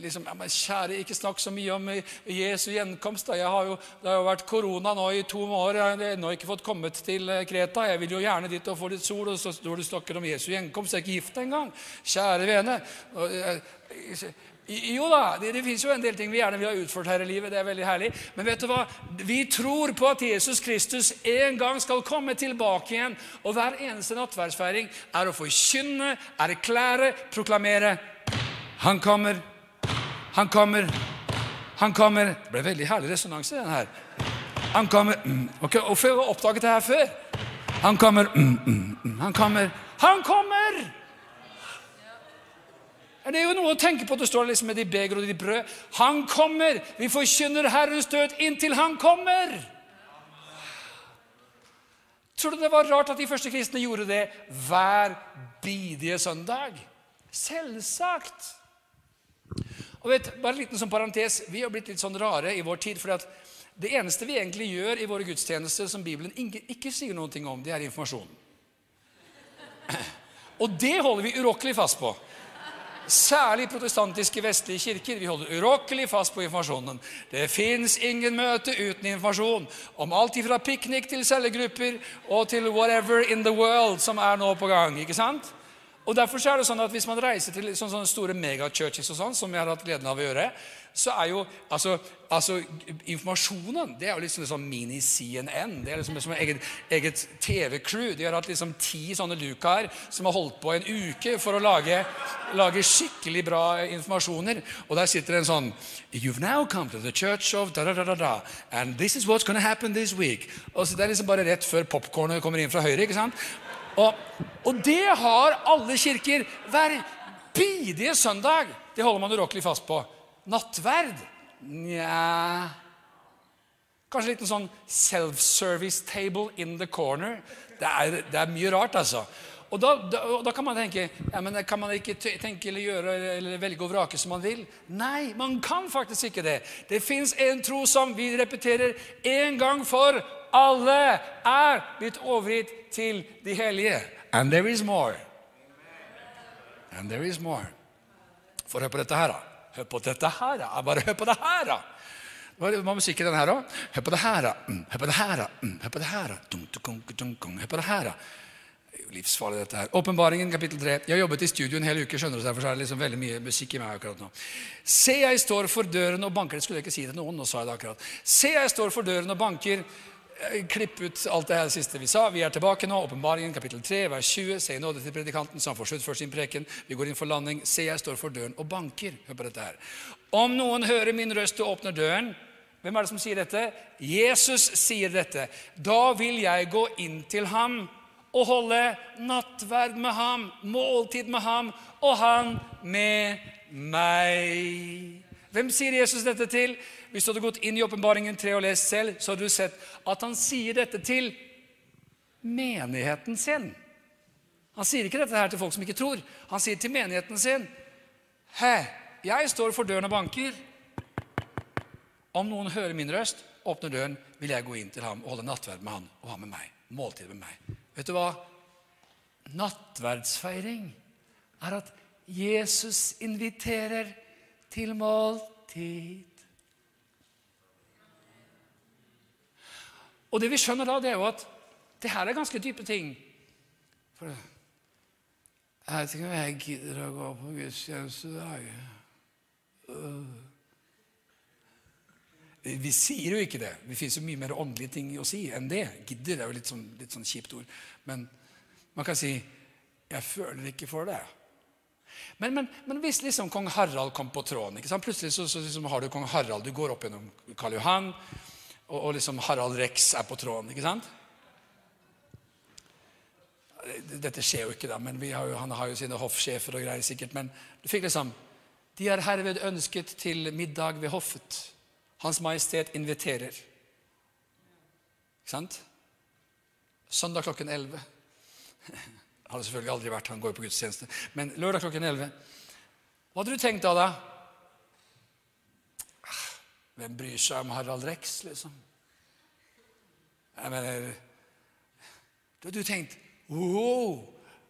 liksom ja, men Kjære, ikke snakk så mye om Jesu gjenkomst. Da. Har jo, det har jo vært korona nå i to år. Jeg har ennå ikke fått kommet til eh, Kreta. Jeg vil jo gjerne dit og få litt sol. Og så står du snakker om Jesu gjenkomst. Jeg er ikke gift engang. Kjære vene. Eh, jo da, det, det fins jo en del ting vi gjerne vil ha utført her i livet. det er veldig herlig. Men vet du hva? vi tror på at Jesus Kristus en gang skal komme tilbake igjen. Og hver eneste nattverdsfeiring er å forkynne, erklære, proklamere. Han kommer, han kommer, han kommer. Det ble veldig herlig resonanse, den her. Han kommer mm, ok, Hvorfor har jeg oppdaget det her før? Han kommer, mm, mm, mm han kommer, han kommer! Det er jo noe å tenke på. Det står liksom med de beger og de brød. Han kommer! Vi forkynner Herrens død inntil Han kommer! Tror du det var rart at de første kristne gjorde det hver bidige søndag? Selvsagt! Og vet, bare en liten sånn parentes, Vi har blitt litt sånn rare i vår tid. for Det eneste vi egentlig gjør i våre gudstjenester som Bibelen ikke, ikke sier noe om, det er informasjon. Og det holder vi urokkelig fast på. Særlig protestantiske vestlige kirker. Vi holder urokkelig fast på informasjonen. Det fins ingen møte uten informasjon om alt fra piknik til cellegrupper og til whatever in the world som er nå på gang. ikke sant? Og derfor er det sånn at Hvis man reiser til sånne, store megachurches, og sånn, som jeg har hatt gleden av å gjøre, så er jo altså, altså Informasjonen det er jo liksom sånn mini-CNN. Det er liksom som eget, eget TV-crew. De har hatt liksom ti sånne lukaer som har holdt på en uke for å lage, lage skikkelig bra informasjoner. Og der sitter en sånn You've now come to the church of da, da, da, da and this is what's gonna happen this week. Og så Det er liksom bare rett før popkornet kommer inn fra høyre. ikke sant? Og, og det har alle kirker hver bidige søndag. Det holder man urokkelig fast på. Nattverd? Nja Kanskje litt en sånn self-service table in the corner. Det er, det er mye rart, altså. Og da, da, da, kan man tenke ja, men kan man ikke tenke eller gjøre eller velge og vrake som man vil. Nei, man kan faktisk ikke det. Det fins en tro som vi repeterer en gang for alle er blitt overgitt til de hellige. And there is more. And there is more. For hør på dette her, da. Hør på dette her, da. Bare hør på det her, da. Hva var musikken den her, da? Hør på det her, da. Mm, hør på det her, da. Hør på det her, da. Det er jo livsfarlig, dette her. Åpenbaringen, kapittel 3. Jeg har jobbet i studio en hel uke, skjønner du, derfor er det liksom veldig mye musikk i meg akkurat nå. Se, jeg står for døren og banker. Det skulle jeg ikke si til noen, nå sa jeg det akkurat. Se, jeg står for døren og banker. Eh, klipp ut alt det her siste vi sa. Vi er tilbake nå. Åpenbaringen kapittel 3, vers 20. Se nåde til predikanten som får sluttført sin preken. Vi går inn for landing. Se, jeg står for døren og banker. Hør på dette her. Om noen hører min røst og åpner døren Hvem er det som sier dette? Jesus sier dette. Da vil jeg gå inn til ham og holde nattverd med ham, måltid med ham, og han med meg. Hvem sier Jesus dette til? Hvis du hadde gått inn i Åpenbaringen 3 og lest selv, så hadde du sett at han sier dette til menigheten sin. Han sier ikke dette her til folk som ikke tror. Han sier til menigheten sin Hæ, jeg står for døren og banker. Om noen hører min røst, åpner døren, vil jeg gå inn til ham og holde nattverd med han og ha med meg. Måltid med meg. Vet du hva? Nattverdsfeiring er at Jesus inviterer til måltid. Og det vi skjønner da, det er jo at det her er ganske dype ting. For jeg vet ikke om jeg gidder å gå på gudstjeneste i dag. Vi sier jo ikke det. Det fins mye mer åndelige ting å si enn det. Gidder er jo litt sånn, litt sånn kjipt ord. Men man kan si 'Jeg føler ikke for det'. Men, men, men, hvis liksom kong Harald kom på tråden ikke sant? Plutselig så, så liksom har du kong Harald. Du går opp gjennom Karl Johan og, og liksom Harald Rex er på tråden. ikke sant? Dette skjer jo ikke, da, men har jo, han har jo sine hoffsjefer og greier sikkert. Men du fikk liksom De er herved ønsket til middag ved hoffet. Hans Majestet inviterer. Ikke sant? Søndag klokken 11. Hadde selvfølgelig aldri vært, han går jo på gudstjeneste. Men lørdag klokken 11. Hva hadde du tenkt da? da? Hvem bryr seg om Harald Rex, liksom? Jeg mener Da du tenkt wow,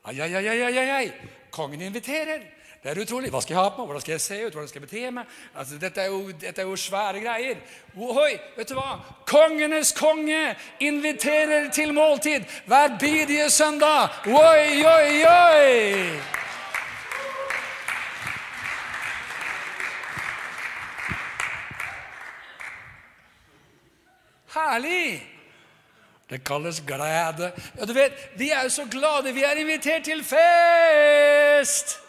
ai, ai, ai, ai, ai, Kongen inviterer. Det er utrolig. Hva skal jeg ha på meg? Hvordan skal jeg se ut? Hvordan skal jeg bete meg? Altså, dette, er jo, dette er jo svære greier. Ohoi, vet du hva? Kongenes konge inviterer til måltid hver bidige søndag. Oi, oi, oi! Herlig! Det kalles glede. Ja, du vet, Vi er jo så glade. Vi er invitert til fest!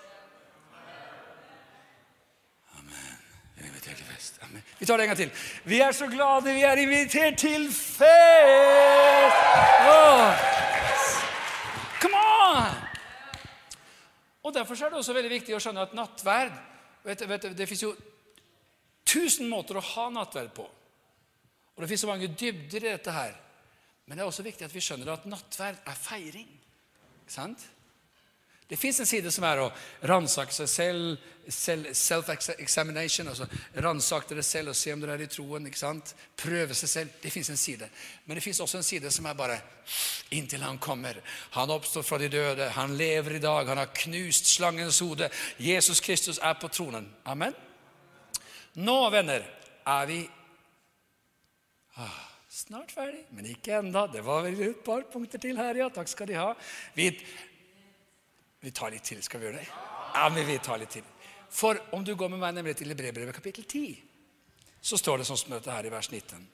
Amen. Vi er invitert til fest. Amen. Vi tar det en gang til. Vi er så glade. Vi er invitert til fest! Oh. Og Derfor er det også veldig viktig å skjønne at nattverd vet, vet, Det fins jo tusen måter å ha nattverd på. Og Det fins så mange dybder i dette her. Men det er også viktig at vi skjønner at nattverd er feiring. Sant? Det fins en side som er å ransake seg selv, self-examination. altså Ransake dere selv og se om dere er i troen. ikke sant? Prøve seg selv. Det fins en side. Men det fins også en side som er bare inntil han kommer. Han oppstår fra de døde. Han lever i dag. Han har knust slangens hode. Jesus Kristus er på tronen. Amen. Nå, venner, er vi ah, snart ferdig, men ikke enda. Det var vel et par punkter til her, ja. Takk skal de ha. Vi vi tar litt til. Skal vi gjøre det? Ja, men vi tar litt til. For om du går med meg nemlig til Hebreerbrevet kapittel 10, så står det sånn som dette her i vers 19.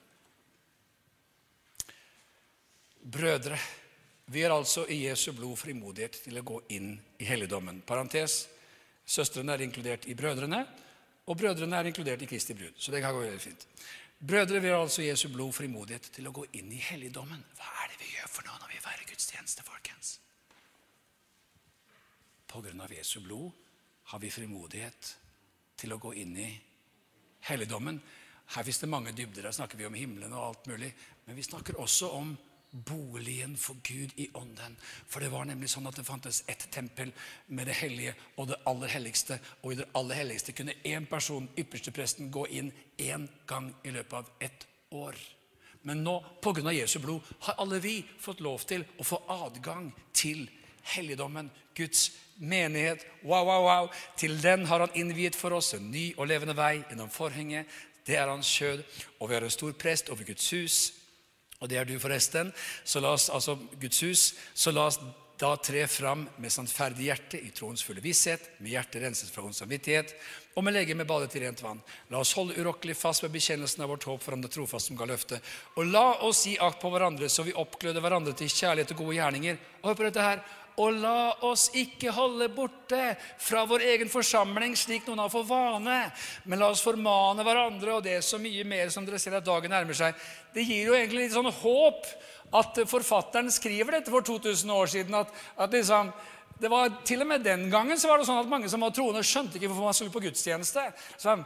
Brødre, vi er altså i Jesu blod frimodighet til å gå inn i helligdommen. Parentes. Søstrene er inkludert i brødrene, og brødrene er inkludert i Kristi brud. Så det kan gå veldig fint. Brødre, vi har altså Jesu blod frimodighet til å gå inn i helligdommen. Hva er det vi gjør for noe når vi feirer gudstjeneste, folkens? På grunn av Jesu blod har vi frimodighet til å gå inn i helligdommen. Her fins det mange dybder. Her snakker vi om himmelen og alt mulig. Men vi snakker også om boligen for Gud i ånden. For det var nemlig sånn at det fantes ett tempel med det hellige og det aller helligste. Og i det aller helligste kunne én person, ypperstepresten, gå inn én gang i løpet av ett år. Men nå, pga. Jesu blod, har alle vi fått lov til å få adgang til helligdommen. Guds menighet. Wow, wow, wow. Til den har han innviet for oss en ny og levende vei gjennom forhenget. Det er hans kjød. Og vi har en stor prest over Guds hus. Og det er du, forresten. Så la oss, altså Guds hus. Så la oss da tre fram med sannferdig hjerte i troens fulle visshet, med hjertet renset fra ond samvittighet, og med legemet badet i rent vann. La oss holde urokkelig fast ved bekjennelsen av vårt håp for ham det trofast som ga løftet. Og la oss gi akt på hverandre, så vi oppgløder hverandre til kjærlighet og gode gjerninger. Og hør på dette her. Og la oss ikke holde borte fra vår egen forsamling, slik noen har for vane. Men la oss formane hverandre, og det er så mye mer som dere ser at dagen nærmer seg. Det gir jo egentlig litt sånn håp at forfatteren skriver dette for 2000 år siden. at, at liksom, det var Til og med den gangen så var det sånn at mange som var troende, skjønte ikke hvorfor man skulle på gudstjeneste. Sånn,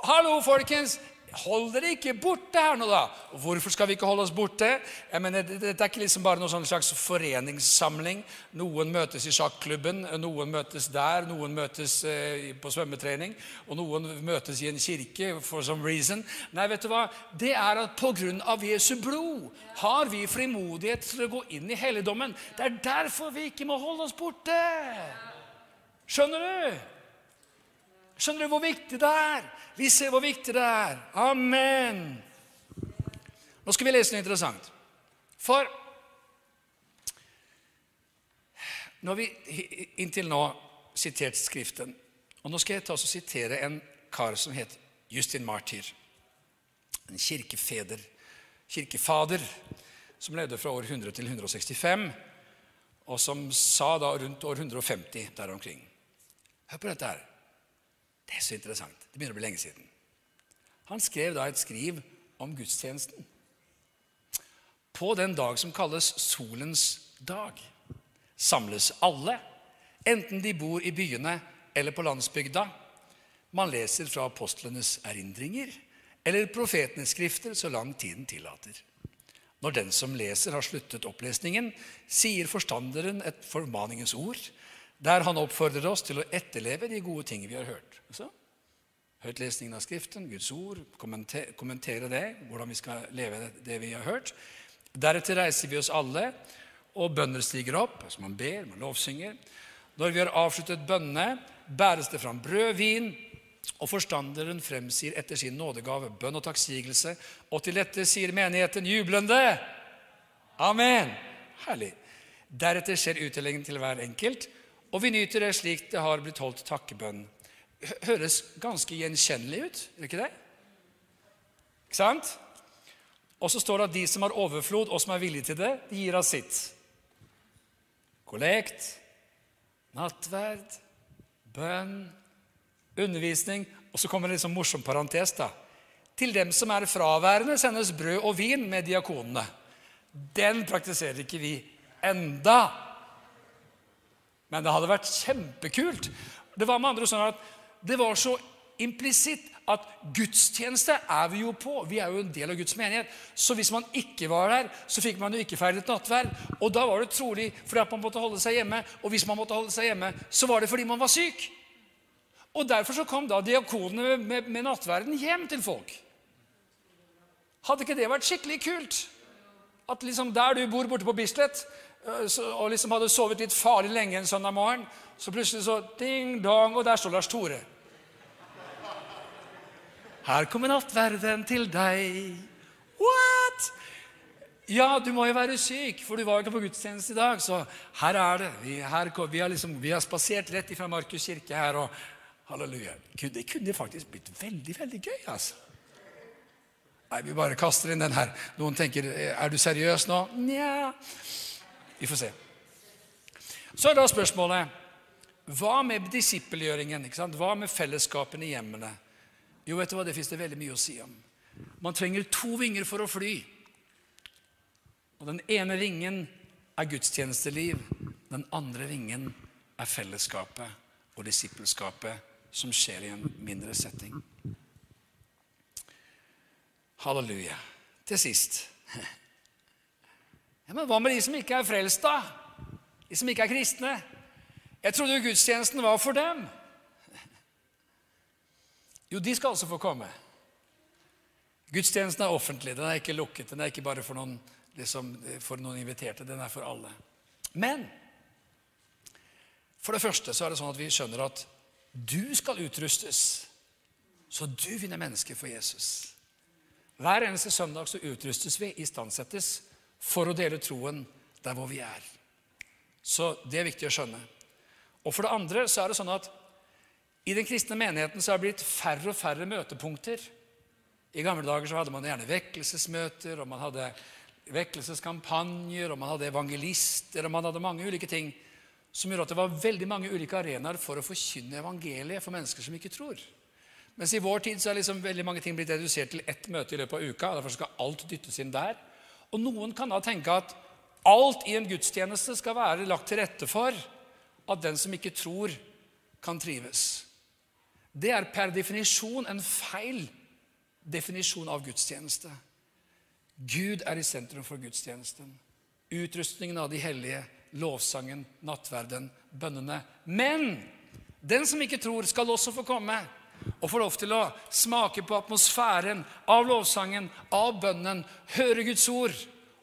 Hallo, folkens! Hold dere ikke borte her nå, da. Hvorfor skal vi ikke holde oss borte? Jeg mener, Dette er ikke liksom bare noen sånn slags foreningssamling. Noen møtes i sjakklubben, noen møtes der, noen møtes eh, på svømmetrening, og noen møtes i en kirke for some reason. Nei, vet du hva? Det er at pga. Jesu blod har vi frimodighet til å gå inn i helligdommen. Det er derfor vi ikke må holde oss borte. Skjønner du? Skjønner du hvor viktig det er? Vi ser hvor viktig det er. Amen. Nå skal vi lese noe interessant. For nå har vi inntil nå sitert Skriften. Og nå skal jeg ta og sitere en kar som het Justin Martyr. En kirkefeder, kirkefader som levde fra år 100 til 165, og som sa da rundt år 150 der omkring. Hør på dette her. Det er så interessant. Det begynner å bli lenge siden. Han skrev da et skriv om gudstjenesten. På den dag som kalles solens dag, samles alle, enten de bor i byene eller på landsbygda. Man leser fra apostlenes erindringer eller profetenes skrifter så lang tiden tillater. Når den som leser, har sluttet opplesningen, sier forstanderen et formaningens ord, der han oppfordrer oss til å etterleve de gode ting vi har hørt. Hørt Høytlesningen av Skriften, Guds ord, kommentere, kommentere det, hvordan vi skal leve det vi har hørt. Deretter reiser vi oss alle, og bønner stiger opp. altså Man ber, man lovsynger. Når vi har avsluttet bønnene, bæres det fram brød, vin, og forstanderen fremsier etter sin nådegave bønn og takksigelse. Og til dette sier menigheten jublende Amen! Herlig. Deretter skjer uttellingen til hver enkelt, og vi nyter det slik det har blitt holdt takkebønn høres ganske gjenkjennelig ut, gjør ikke det? Ikke sant? Og så står det at de som har overflod, og som er villige til det, de gir av sitt. Kollekt, nattverd, bønn, undervisning. Og så kommer det en sånn morsom parentes. da. Til dem som er fraværende, sendes brød og vin med diakonene. Den praktiserer ikke vi enda. Men det hadde vært kjempekult. Det var med andre sånn at det var så implisitt at gudstjeneste er vi jo på. Vi er jo en del av Guds menighet. Så hvis man ikke var der, så fikk man jo ikke feiret nattverd. Og da var det trolig fordi at man måtte holde seg hjemme. Og hvis man måtte holde seg hjemme, så var det fordi man var syk. Og derfor så kom da diakonene med, med, med nattverden hjem til folk. Hadde ikke det vært skikkelig kult? At liksom der du bor borte på Bislett, og liksom hadde sovet litt farlig lenge en søndag morgen, så plutselig så ding-dong, og der står Lars Tore. Her kommer nattverden til deg. What? Ja, du må jo være syk, for du var jo ikke på gudstjeneste i dag. Så her er det. Vi, her, vi, har, liksom, vi har spasert rett ifra Markus kirke her. og Halleluja. Det kunne faktisk blitt veldig, veldig gøy, altså. Nei, vi bare kaster inn den her. Noen tenker er du seriøs nå? Nja. Vi får se. Så er da spørsmålet hva med disippelgjøringen? Hva med fellesskapene i hjemmene? Jo, vet du hva, det fins det veldig mye å si om. Man trenger to vinger for å fly. Og Den ene vingen er gudstjenesteliv. Den andre vingen er fellesskapet og disippelskapet som skjer i en mindre setting. Halleluja. Til sist ja, Men hva med de som ikke er frelst, da? De som ikke er kristne? Jeg trodde jo gudstjenesten var for dem. Jo, de skal også få komme. Gudstjenesten er offentlig, den er ikke lukket. Den er ikke bare for noen, liksom, for noen inviterte, den er for alle. Men for det første så er det sånn at vi skjønner at du skal utrustes, så du vinner mennesker for Jesus. Hver eneste søndag så utrustes vi, istandsettes, for å dele troen der hvor vi er. Så det er viktig å skjønne. Og for det andre så er det sånn at i den kristne menigheten så har det blitt færre og færre møtepunkter. I gamle dager så hadde man gjerne vekkelsesmøter, og man hadde vekkelseskampanjer, og man hadde evangelister, og man hadde mange ulike ting som gjorde at det var veldig mange ulike arenaer for å forkynne evangeliet for mennesker som ikke tror. Mens i vår tid så er liksom veldig mange ting blitt redusert til ett møte i løpet av uka. og Derfor skal alt dyttes inn der. Og noen kan da tenke at alt i en gudstjeneste skal være lagt til rette for at den som ikke tror, kan trives. Det er per definisjon en feil definisjon av gudstjeneste. Gud er i sentrum for gudstjenesten. Utrustningen av de hellige, lovsangen, nattverden, bønnene. Men den som ikke tror, skal også få komme og få lov til å smake på atmosfæren av lovsangen, av bønnen, høre Guds ord,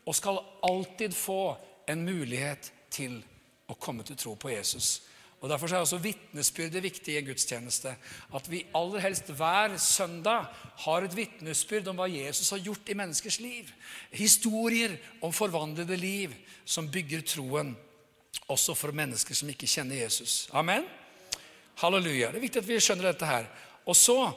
og skal alltid få en mulighet til å komme til tro på Jesus. Og Derfor er også vitnesbyrdet viktig i en gudstjeneste. At vi aller helst hver søndag har et vitnesbyrd om hva Jesus har gjort i menneskers liv. Historier om forvandlede liv som bygger troen også for mennesker som ikke kjenner Jesus. Amen? Halleluja. Det er viktig at vi skjønner dette her. Og så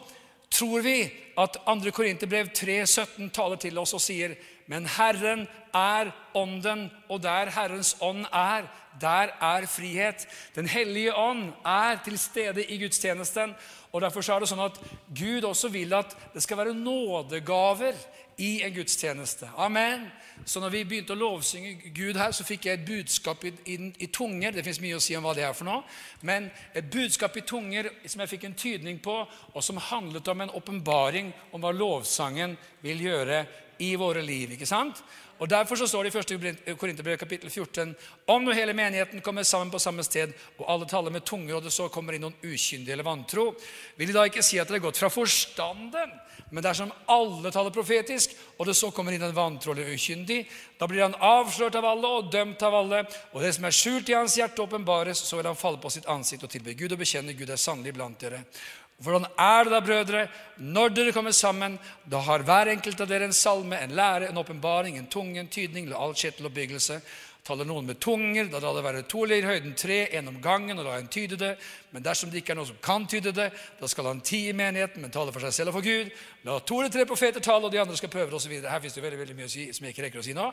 tror vi at 2. Korinterbrev 3,17 taler til oss og sier men Herren er ånden, og der Herrens ånd er, der er frihet. Den hellige ånd er til stede i gudstjenesten. og Derfor er det sånn at Gud også vil at det skal være nådegaver i en gudstjeneste. Amen. Så når vi begynte å lovsynge Gud her, så fikk jeg et budskap i, i, i tunger. Det fins mye å si om hva det er for noe. Men et budskap i tunger som jeg fikk en tydning på, og som handlet om en åpenbaring om hva lovsangen vil gjøre i våre liv. ikke sant? Og Derfor så står det i 1. Korinterbrev kapittel 14 om nå hele menigheten kommer sammen på samme sted, og alle taler med tunger, og det så kommer inn noen ukyndige eller vantro, vil de da ikke si at det er gått fra forstanden? Men dersom alle taler profetisk, og det så kommer inn en vantro eller ukyndig, da blir han avslørt av alle og dømt av alle, og det som er skjult i hans hjerte, åpenbares, så vil han falle på sitt ansikt og tilbe Gud og bekjenne Gud er sannelig blant dere. Hvordan er det da, brødre, når dere kommer sammen? Da har hver enkelt av dere en salme, en lære, en åpenbaring, en tunge, en tydning eller all kjetteloppbyggelse. Taler noen med tunger, da lar det være to eller i høyden tre, en om gangen, og la en tyde det. Men dersom det ikke er noen som kan tyde det, da skal han ti i menigheten, men tale for seg selv og for Gud. La to eller tre profeter tale, og de andre skal prøve det, osv. Her fins det veldig, veldig mye å si som jeg ikke rekker å si nå,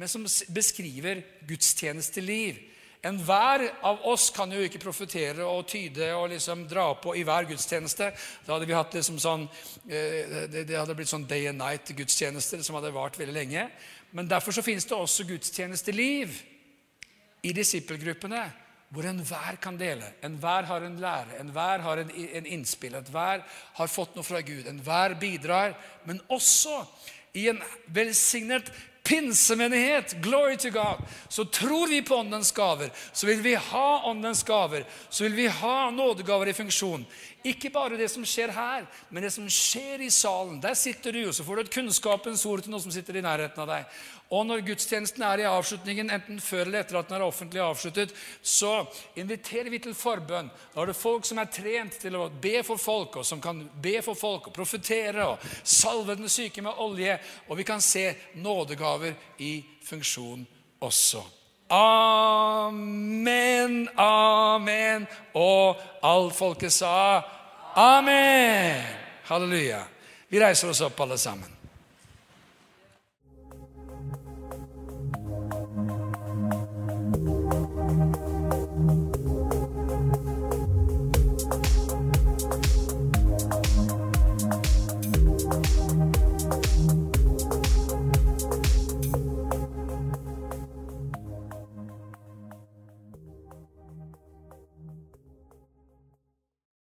men som beskriver gudstjenesteliv. Enhver av oss kan jo ikke profetere og tyde og liksom dra på i hver gudstjeneste. Da hadde vi hatt liksom sånn, eh, det hadde blitt sånn day and night-gudstjenester som hadde vart veldig lenge. Men derfor så finnes det også gudstjenesteliv i disippelgruppene. hvor enhver kan dele. Enhver har en lære, enhver har en, en innspill, enhver har fått noe fra Gud. Enhver bidrar. Men også i en velsignet pinsemenighet, glory to God, så tror vi på åndens gaver. Så vil vi ha åndens gaver. Så vil vi ha nådegaver i funksjon. Ikke bare det som skjer her, men det som skjer i salen. Der sitter du, og så får du et kunnskapens ord til noen som sitter i nærheten av deg. Og når gudstjenesten er i avslutningen, enten før eller etter at den er offentlig avsluttet, så inviterer vi til forbønn. Da er det folk som er trent til å be for folk, og som kan be for folk og profetere og salve den syke med olje. Og vi kan se nådegaver i funksjon også. Amen, amen. Og alt folket sa amen. Halleluja. Vi reiser oss opp, alle sammen.